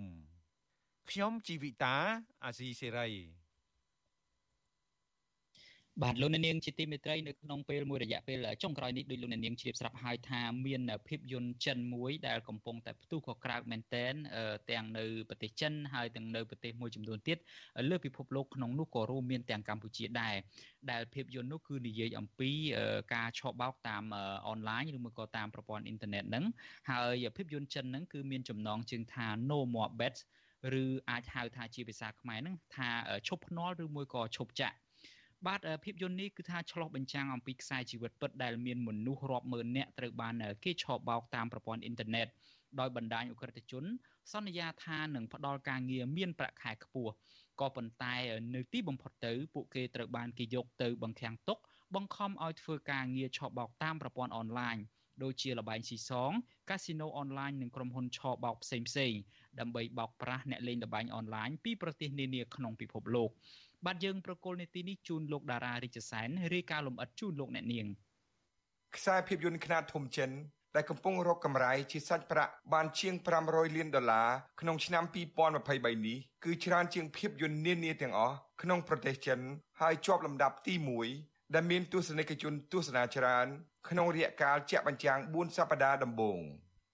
Speaker 14: ខ្ញុំជីវិតាអាស៊ីសេរី
Speaker 1: បាទលោកនាងជាទីមេត្រីនៅក្នុងពេលមួយរយៈពេលចុងក្រោយនេះដោយលោកនាងជ្រាបស្រាប់ហើយថាមានភាពយន្តចិនមួយដែលកំពុងតែផ្ទុះកក្រើកមែនតែនទាំងនៅប្រទេសចិនហើយទាំងនៅប្រទេសមួយចំនួនទៀតលើពិភពលោកក្នុងនោះក៏រួមមានទាំងកម្ពុជាដែរដែលភាពយន្តនោះគឺនិយាយអំពីការឆបោកតាមអនឡាញឬមួយក៏តាមប្រព័ន្ធអ៊ីនធឺណិតហ្នឹងហើយភាពយន្តចិនហ្នឹងគឺមានចំណងជើងថា No More Bets ឬអាចហៅថាជាភាសាខ្មែរហ្នឹងថាឈប់ភ្នាល់ឬមួយក៏ឈប់ចាក់ បាទភាពយន្តនេះគឺថាឆ្លោះបញ្ចាំងអំពីខ្សែជីវិតពិតដែលមានមនុស្សរាប់ម៉ឺននាក់ត្រូវបានគេឆបោកតាមប្រព័ន្ធអ៊ីនធឺណិតដោយបណ្ដាញអ ுக ្រិតជន សន្យាថានឹងផ្ដល់ការងារមានប្រាក់ខែខ្ពស់ក៏ប៉ុន្តែនៅទីបំផុតទៅពួកគេត្រូវបានគេយកទៅបង្ខាំងទុក បង្ខំឲ្យធ្វើការងារឆបោកតាមប្រព័ន្ធអនឡាញដូចជាលបែងស៊ីសង កាស៊ីណូអនឡាញនិងក្រុមហ៊ុនឆបោកផ្សេងផ្សេងដើម្បីបោកប្រាស់អ្នកលេងលបែងអនឡាញពីប្រទេសនានាក្នុងពិភពលោក បាទយើងប្រកុលនេតិនេះជូនលោកតារារិជសែនរាយការណ៍លំអិតជូនលោកអ្នកនាង
Speaker 19: ខ្សែភាពយន្តខ្នាតធំចិនដែលកំពុងរកកម្រៃជាសាច់ប្រាក់បានជាង500លានដុល្លារក្នុងឆ្នាំ2023នេះគឺច្រើនជាងភាពយន្តនានាទាំងអស់ក្នុងប្រទេសចិន ហើយជាប់លំដាប់ទី1ដែលមានទស្សនិកជនទស្សនាច្រើន ក្នុងរយៈកាលជាក់បញ្ចាំង4សប្តាហ៍ដំបូង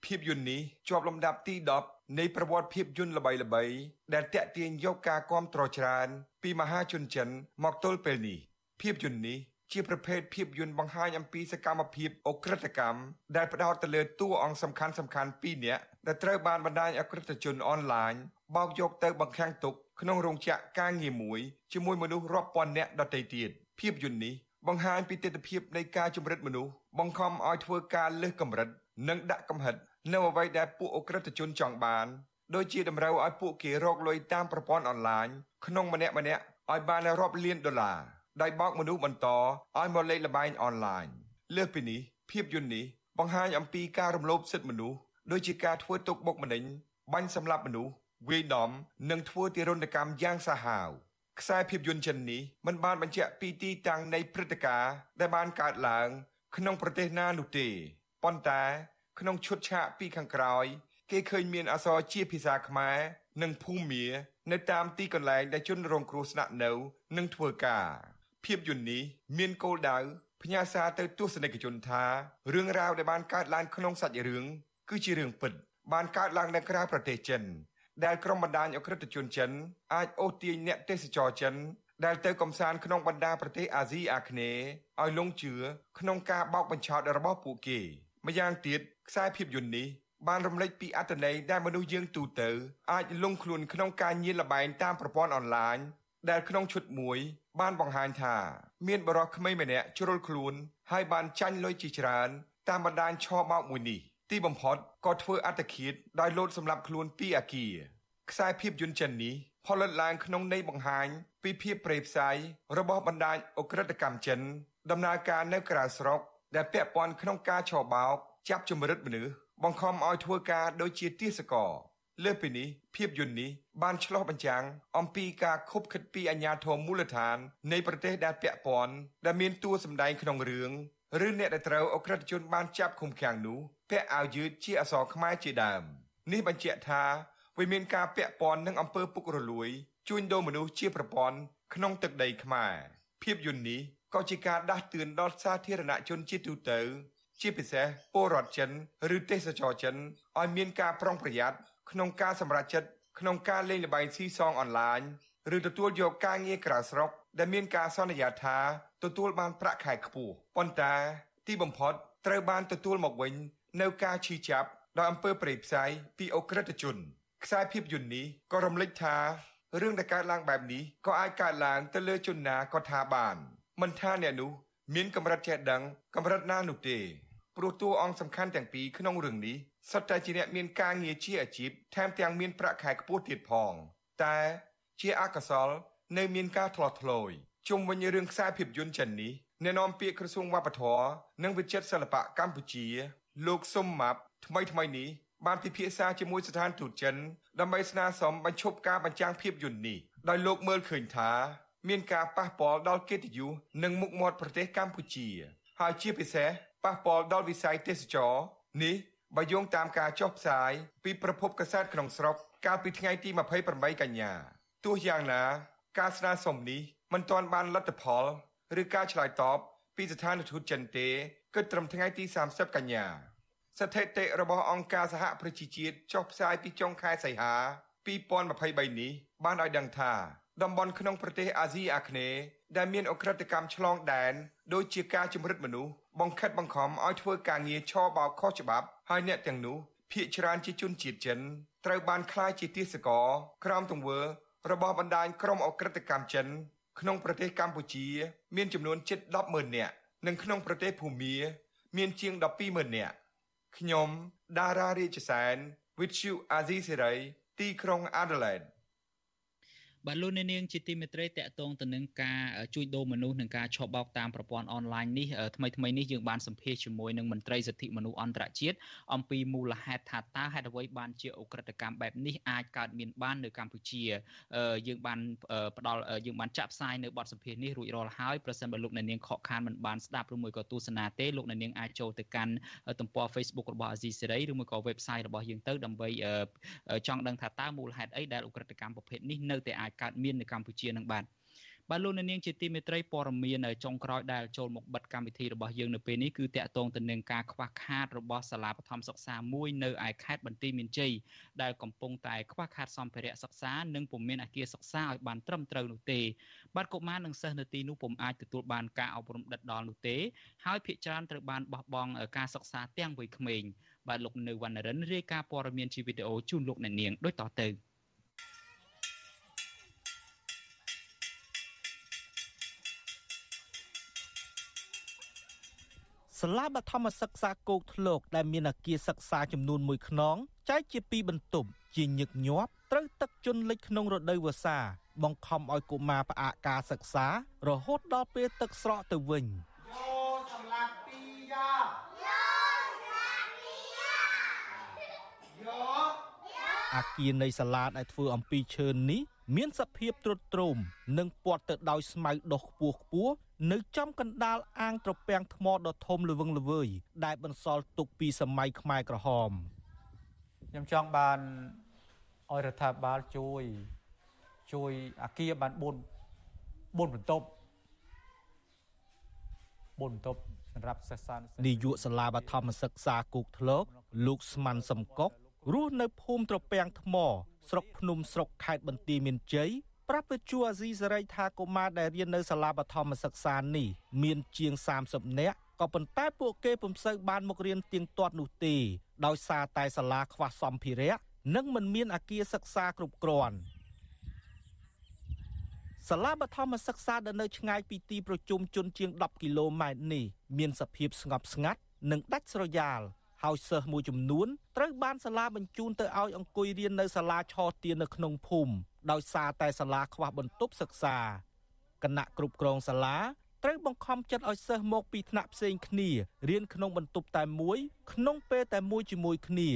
Speaker 19: ភាពយន្តនេះជាប់លំដាប់ទី10 នៃប្រវត្តិភាពយន្តល្បីៗដែលតាក់ទាញយកការគាំទ្រច្រើន ពីមហាជនចិន មកទល់ពេលនេះភាពយន្តនេះជាប្រភេទភាពយន្តបង្ហាញអំពីសកម្មភាពអក្រិតកម្មដែលផ្ដោតទៅលើតួអង្គសំខាន់សំខាន់ពីរនាក់ដែលត្រូវបានបណ្ដាញអក្រិតជនអនឡាញបោកយកទៅបង្ខាំងទុកក្នុងរោងចក្រការងារមួយជាមួយមនុស្សរាប់ពាន់នាក់ដទៃទៀតភាពយន្តនេះបង្ហាញពីទស្សនវិជ្ជានៃការជំរិតមនុស្សបង្ខំឲ្យធ្វើការលើសកម្រិត និងដាក់កំហិត នៅអ្វីដែលពួកអក្រិតជនចង់បានដូចជាតម្រូវឲ្យពួកគេរកលុយតាមប្រព័ន្ធអនឡាញក្នុងម្នាក់ម្នាក់ឲ្យបានរាប់លានដុល្លារដោយបោកមនុស្សបន្តឲ្យមកលេងល្បែងអនឡាញលើសពីនេះភាពយន្តនេះបង្ហាញអំពីការរំលោភសិទ្ធិមនុស្សដូចជាការធ្វើទុកបុកម្នេញបាញ់សម្លាប់មនុស្សវាយដំនិងធ្វើទារុណកម្មយ៉ាងសាហាវខ្សែភាពយន្តចិននេះមិនបានបញ្ជាក់ពីទីតាំងនៃព្រឹត្តិការណ៍ដែលបានកើតឡើង ក្នុងប្រទេសណានោះទេប៉ុន្តែ ក្នុងឈុតឆាកពីខាងក្រោយ គេឃើញមានអក្សរជាភាសាខ្មែរនិងភូមា នៅតាមទីកន្លែងដែលជនរងគ្រោះស្នាក់នៅនិងធ្វើការភាពយន្តនេះមានគោលដៅផ្ញើសារទៅទស្សនិកជនថារឿងរ៉ាវដែលបានកើតឡើងក្នុងសាច់រឿងគឺជារឿងពិត បានកើតឡើងនៅក្រៅប្រទេសចិន ដែលក្រុមបណ្ដាញអក្រិតជនចិនអាចអូសទាញអ្នកទេសចរចិនដែលទៅកំសាន្តក្នុងបណ្ដាប្រទេសអាស៊ីអាគ្នេយ៍ឲ្យលងជឿក្នុងការបោកបញ្ឆោតរបស់ពួកគេ ម្យ៉ាងទៀតខ្សែភាពយន្តនេះបានរំលេចពីអត្តន័យដែលមនុស្សយើងទូទៅអាចលងខ្លួនក្នុងការញៀនលបែងតាមប្រព័ន្ធអនឡាញដែលក្នុងឈុតមួយ បានបង្ហាញថា មានបរិះក្មេងម្នាក់ជ្រុលខ្លួន ហើយបានចាញ់លុយជាច្រើន តាមបណ្ដាញឆបោកមួយនេះទីបំផុតក៏ធ្វើអត្តឃាតដោយលោតសម្លាប់ខ្លួនពីអាគារខ្សែភាពយន្តចិននេះផលិតឡើងក្នុងន័យបង្ហាញពីភាពប្រេផ្សាយរបស់បណ្ដាញអ ுக ្រិតកម្មចិន ដំណើរការនៅក្រៅស្រុក ដែលពាក់ព័ន្ធក្នុងការឆបោកចាប់ជំរិតមនុស្សបង្ខំឲ្យធ្វើការដូចជាទាសករលើសពីនេះភាពយន្តនេះបានឆ្លោះបញ្ចាំងអំពីការខុបខិតពីអាញាធមមូលដ្ឋាន នៃប្រទេសដែលពាក់ព័ន្ធដែលមានតួសម្ដែងក្នុងរឿងឬអ្នកដែលត្រូវអក្រិតជនបានចាប់ឃុំឃាំងនោះពាក់អាវយឺតជាអក្សរខ្មែរជាដើមនេះបញ្ជាក់ថាវាមានការពាក់ព័ន្ធនឹងអំពើពុករលួយជួញដូរមនុស្សជាប្រព័ន្ធក្នុងទឹកដីខ្មែរភាពយន្តនេះ ក៏ជាការដាស់តឿនដល់សាធារណជនជាទូទៅ ជាពិសេសពលរដ្ឋចិនឬទេសចរចិនឲ្យមានការប្រុងប្រយ័ត្នក្នុងការសម្រេចចិត្តក្នុងការលេងល្បែងស៊ីសងអនឡាញឬទទួលយកការងារក្រៅស្រុក ដែលមានការសន្យាថាទទួលបានប្រាក់ខែខ្ពស់ប៉ុន្តែទីបំផុតត្រូវបានទទួលមកវិញនៅការឈឺចាប់ដោយអំពើប្រេយផ្សាយពីអ ுக ្រិតជន ខ្សែភាពយន្តនេះក៏រំលេចថារឿងដែលកើតឡើងបែបនេះក៏អាចកើតឡើងទៅលើជនណាក៏ថាបាន មិនថាអ្នកនោះមានកម្រិតចេះដឹងកម្រិតណានោះទេព្រោះតួអង្គសំខាន់ទាំងពីរក្នុងរឿងនេះសុទ្ធតែជាអ្នកមានការងារជាអាជីពថែមទាំងមានប្រាក់ខែខ្ពស់ទៀតផង តែជាអកុសលនៅមានការធ្លាស់ធ្លោយជុំវិញរឿងខ្សែភាពយន្តចិននេះអ្នកនាំពាក្យក្រសួងវប្បធម៌និងវិចិត្រសិល្បៈកម្ពុជា លោកសុំម៉ាប់ថ្មីថ្មីនេះបានពិភាក្សាជាមួយស្ថានទូតចិនដើម្បីស្នើសុំបញ្ឈប់ការបញ្ចាំងភាពយន្តនេះដោយលោកមើលឃើញថា មានការប៉ះពាល់ដល់កិត្តិយសនិងមុខមាត់ប្រទេសកម្ពុជា ហើយជាពិសេសប៉ះពាល់ដល់វិស័យទេសចរនេះបើយោងតាមការចុះផ្សាយពីប្រភពកាសែតក្នុងស្រុកកាលពីថ្ងៃទី28កញ្ញាទោះយ៉ាងណា ការស្នើសុំនេះមិនទាន់បានលទ្ធផលឬការឆ្លើយតបពីស្ថានទូតចិនទេគិតត្រឹមថ្ងៃទី30កញ្ញាស្ថិតិរបស់អង្គការសហប្រជាជាតិចុះផ្សាយពីចុងខែសីហា2023នេះបានឲ្យដឹងថា តំបន់ក្នុងប្រទេសអាស៊ីអាគ្នេយ៍ដែលមានអក្រិតកម្មឆ្លងដែនដូចជាការជំរិតមនុស្សបង្ខិតបង្ខំឲ្យធ្វើការងារឆបោកខុសច្បាប់ហើយអ្នកទាំងនោះភ ieck ច្រើនជាជនជាតិចិនត្រូវបានក្លាយជាទាសករក្រោមទង្វើរបស់បណ្ដាញក្រុមអក្រិតកម្មចិន ក្នុងប្រទេសកម្ពុជា មានចំនួនជិត100000នាក់និងក្នុងប្រទេសភូមា មានជាង120,000នាក់ខ្ញុំដារ៉ារាជសែន With you Azizi Serai ទីក្រុង Adelaide
Speaker 1: បាទលោកអ្នកនាងជាទីមេត្រីតកតងទៅនឹងការជួញដូរមនុស្សនិងការឆបោកតាមប្រព័ន្ធអនឡាញនេះថ្មីថ្មីនេះយើងបានសម្ភាសជាមួយនឹងមន្ត្រីសិទ្ធិមនុស្សអន្តរជាតិអំពីមូលហេតុថាតើហេតុអ្វីបានជាអ ுக ្រិតកម្មបែបនេះអាចកើតមានបាននៅកម្ពុជាយើងបានផ្ដល់យើងបានចាក់ផ្សាយនៅបទសម្ភាសនេះរួចរាល់ហើយប្រសិនបើលោកអ្នកនាងខកខានមិនបានស្ដាប់ឬមួយក៏ទស្សនាទេលោកអ្នកនាងអាចចូលទៅកាន់ទំព័រ Facebook របស់អាស៊ីសេរីឬមួយក៏ website របស់យើងទៅដើម្បីចង់ដឹងថាតើមូលហេតុអីដែលអ ுக ្រិតកម្មប្រភេទនេះនៅតែអាចកើតមាននៅកម្ពុជានឹងបាទបបាទលោកនាងជាទីមេត្រីព័ត៌មានចុងក្រោយដែលចូលមកបិទកម្មវិធីរបស់យើងនៅពេលនេះគឺតាក់ទងទៅនឹងការខ្វះខាតរបស់សាលាបឋមសិក្សាមួយនៅឯខេត្តបន្ទាយមានជ័យដែលកំពុងតែខ្វះខាតសម្ភារៈសិក្សានិងពុំមានអគារសិក្សាឲ្យបានត្រឹមត្រូវនោះទេបាទកុមារនិងសិស្សនៅទីនោះពុំអាចទទួលបានការអប់រំដិតដល់នោះទេហើយភាគច្រើនត្រូវបានបោះបង់ការសិក្សាទាំងវ័យក្មេងបាទលោកនៅវណ្ណរិនរាយការណ៍ព័ត៌មានជាវីដេអូជូនលោកអ្នកនាងដូចតទៅ
Speaker 20: សាលាបឋមសិក្សាគោកធ្លកដែលមានអគារសិក្សាចំនួន1ខ្នងចែកជា2បន្ទប់ជាញឹកញាប់ត្រូវទឹកជន់លិចក្នុងរដូវវស្សាបង្ខំឲ្យកុមារផ្អាកការសិក្សារហូតដល់ពេលទឹកស្រកទៅវិញយោសម្រាប់ពីយ៉ាយោសម្រាប់ពីយ៉ាយោអាគារនៃសាលាដែលធ្វើអំពីឈើនេះមានសភាពទ្រុឌទ្រោមនិងព័ទ្ធទៅដោយស្មៅដុះខ្ពស់ខ្ពស់ នៅចំកណ្ដាលអាងត្រពាំងថ្មដ៏ធំល្វឹងល្វើយដែលបន្សល់ទុកពីសម័យខ្មែរក្រហម
Speaker 21: ខ្ញុំចង់បានឲ្យរដ្ឋាភិបាលជួយ ជួយអាគារបាន4 4បន្ទប់4បន្ទប់សម្រាប់សិស្សសា
Speaker 20: នាយកសាលាបឋមសិក្សាគោកធ្លកលោកស្មានសំកុករស់នៅភូមិត្រពាំងថ្ម ស្រុកភ្នំស្រុកខេត្តបន្ទាយមានជ័យ ប្រាប់វិទ្យុអាស៊ីសេរីថាកុមារដែលរៀននៅសាលាបឋមសិក្សានេះមានជាង30នាក់ក៏ប៉ុន្តែពួកគេពុំសូវបានមករៀនទៀងទាត់នោះទេដោយសារតែសាលាខ្វះសម្ភារៈនិងមិនមានអគារសិក្សាគ្រប់គ្រាន់សាលាបឋមសិក្សាដែលនៅឆ្ងាយពីទីប្រជុំជនជាង10គីឡូម៉ែត្រនេះមានសភាពស្ងប់ស្ងាត់និងដាច់ស្រយាល ហើយសិស្សមួយចំនួនត្រូវបានសាលាបញ្ជូនទៅឲ្យអង្គុយរៀននៅសាលាឆទាននៅក្នុងភូមិដោយសារតែសាលាខ្វះបន្ទប់សិក្សាគណៈគ្រប់គ្រងសាលាត្រូវបង្ខំចិត្តឲ្យសិស្សមកពីថ្នាក់ផ្សេងគ្នារៀនក្នុងបន្ទប់តែមួយ ក្នុងពេលតែមួយជាមួយគ្នា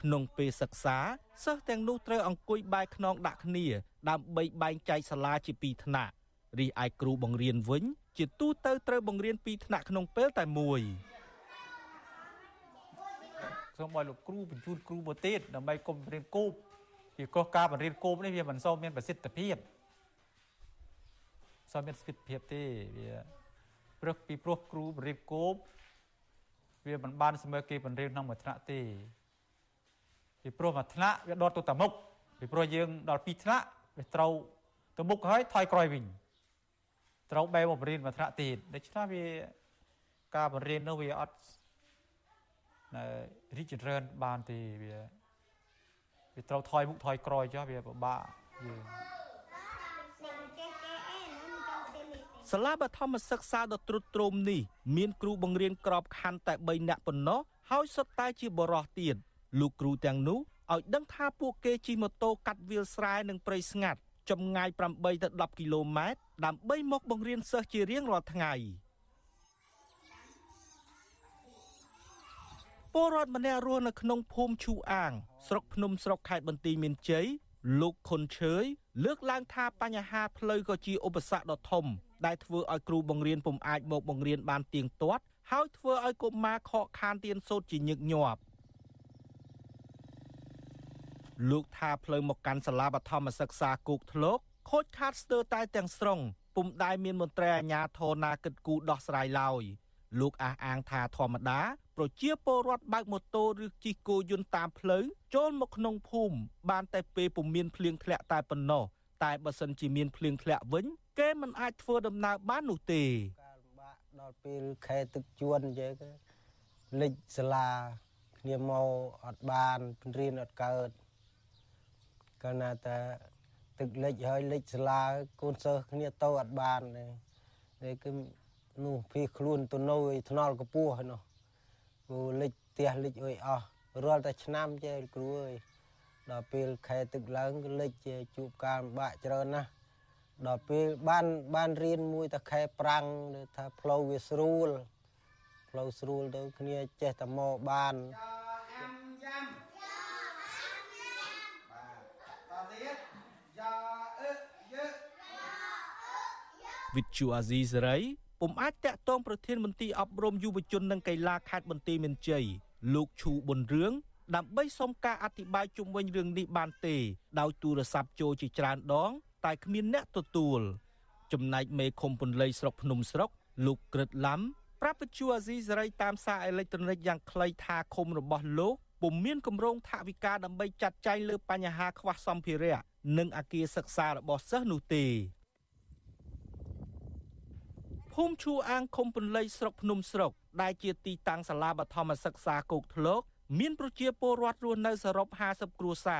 Speaker 20: ក្នុងពេលសិក្សាសិស្សទាំងនោះត្រូវអង្គុយបែរខ្នងដាក់គ្នា ដើម្បីបែងចែកសាលាជាពីរថ្នាក់រីឯគ្រូបង្រៀនវិញ ជាទូទៅត្រូវបង្រៀនពីរថ្នាក់ក្នុងពេលតែមួយ
Speaker 21: សូមឲ្យលោកគ្រូបញ្ជូនគ្រូមកទៀតដើម្បីកុំរៀនគូបពីកោះការបង្រៀនគូបនេះវាមិនសូវមានប្រសិទ្ធភាពសូវមានប្រសិទ្ធភាពទេវាព្រឹកពីព្រោះគ្រូបង្រៀនគូបវាមិនបានស្មើគេបង្រៀនក្នុងមួយថ្នាក់ទេពីព្រោះមួយថ្នាក់វាដុតទៅតែមុខពីព្រោះយើងដល់ពីរថ្នាក់វាត្រូវទៅមុខហើយថយក្រោយវិញត្រូវបែរមកបរៀនមួយថ្នាក់ទៀតដូច្នេះវាការបរៀននោះវាអត់ រីកចម្រើនបានទេវាវាត្រូវថយមុខថយក្រោយចុះវាពិបាកយើង
Speaker 20: សាលាបឋមសិក្សាដ៏ទ្រុឌទ្រោមនេះមានគ្រូបង្រៀនក្របខ័ណ្ឌតែ3នាក់ប៉ុណ្ណោះហើយសុទ្ធតែជាបរិះទៀតលោកគ្រូទាំងនោះឲ្យដឹងថាពួកគេជិះម៉ូតូកាត់វាលស្រែនិងព្រៃស្ងាត់ចម្ងាយ8ទៅ10គីឡូម៉ែត្រដើម្បីមកបង្រៀនសិស្សជារៀងរាល់ថ្ងៃ ពលរដ្ឋម្នាក់រស់នៅក្នុងភូមិឈូអាង ស្រុកភ្នំស្រុកខេត្តបន្ទាយមានជ័យលោកខុនឈើយលើកឡើងថាបញ្ហាផ្លូវក៏ជាឧបសគ្គដ៏ធំ ដែលធ្វើឲ្យគ្រូបង្រៀនពុំអាចមកបង្រៀនបានទៀងទាត់ហើយធ្វើឲ្យកុមារខកខានទៀនសូត្រជាញឹកញាប់លោកថាផ្លូវមកកាន់សាលាបឋមសិក្សាគោកធ្លកខូចខាតស្ទើរតែទាំងស្រុងពុំដែលមានមន្ត្រីអាជ្ញាធរណាគិតគូរដោះស្រាយឡើយលោកអះអាងថាធម្មតា ប្រជាពលរដ្ឋបើកម៉ូតូឬជិះគោយន្តតាមផ្លូវចូលមកក្នុងភូមិបានតែពេលពុំមានភ្លៀងធ្លាក់តែប៉ុណ្ណោះតែបើសិនជាមានភ្លៀងធ្លាក់វិញ គេមិនអាចធ្វើដំណើរបាននោះទេ
Speaker 22: ការលំបាកដល់ពេលខែទឹកជួនអញ្ចឹងលិចសាលាគ្នាមកអត់បានរៀនអត់កើតកាលណាតែទឹកលិចហើយលិចសាលាកូនសិស្សគ្នាទៅអត់បានទេគឺនោះភីខ្លួនទៅនៅឯថ្នល់កពស់ហើយនោះ គូលិចផ្ទះលិចអុយអស់រាល់តែឆ្នាំចេះគ្រូអើយដល់ពេលខែទឹកឡើងគឺលិចជួបការលំបាកច្រើនណាស់ដល់ពេលបានបានរៀនមួយតែខែប្រាំងថាផ្លូវវាស្រួលផ្លូវស្រួលទៅគ្នាចេះតែមកបាន
Speaker 20: វិទ្យុអាស៊ីសេរី ពុំអាចតាក់ទងប្រធានមន្ត្រីអប់រំយុវជននិងកីឡាខេត្តបន្ទាយមានជ័យលោកឈូប៊ុនរឿងដើម្បីសុំការអធិប្បាយជុំវិញរឿងនេះបានទេ ដោយទូរស័ព្ទចូលជាច្រើនដង តែគ្មានអ្នកទទួល ចំណែកមេឃុំពន្លៃស្រុកភ្នំស្រុក លោកក្រិតឡាំប្រាប់វិទ្យុអាស៊ីសេរីតាមសារអេឡិចត្រូនិកយ៉ាងខ្លីថាឃុំរបស់លោកពុំមានគម្រោងថវិកាដើម្បីចាត់ចែងលើបញ្ហាខ្វះសម្ភារៈនិងអគារសិក្សារបស់សិស្សនោះទេភូ មិឈូអាងឃុំពន្លៃស្រុកភ្នំស្រុកដែលជាទីតាំងសាលាបឋមសិក្សាគោកធ្លកមានប្រជាពលរដ្ឋរស់នៅសរុប50គ្រួសារ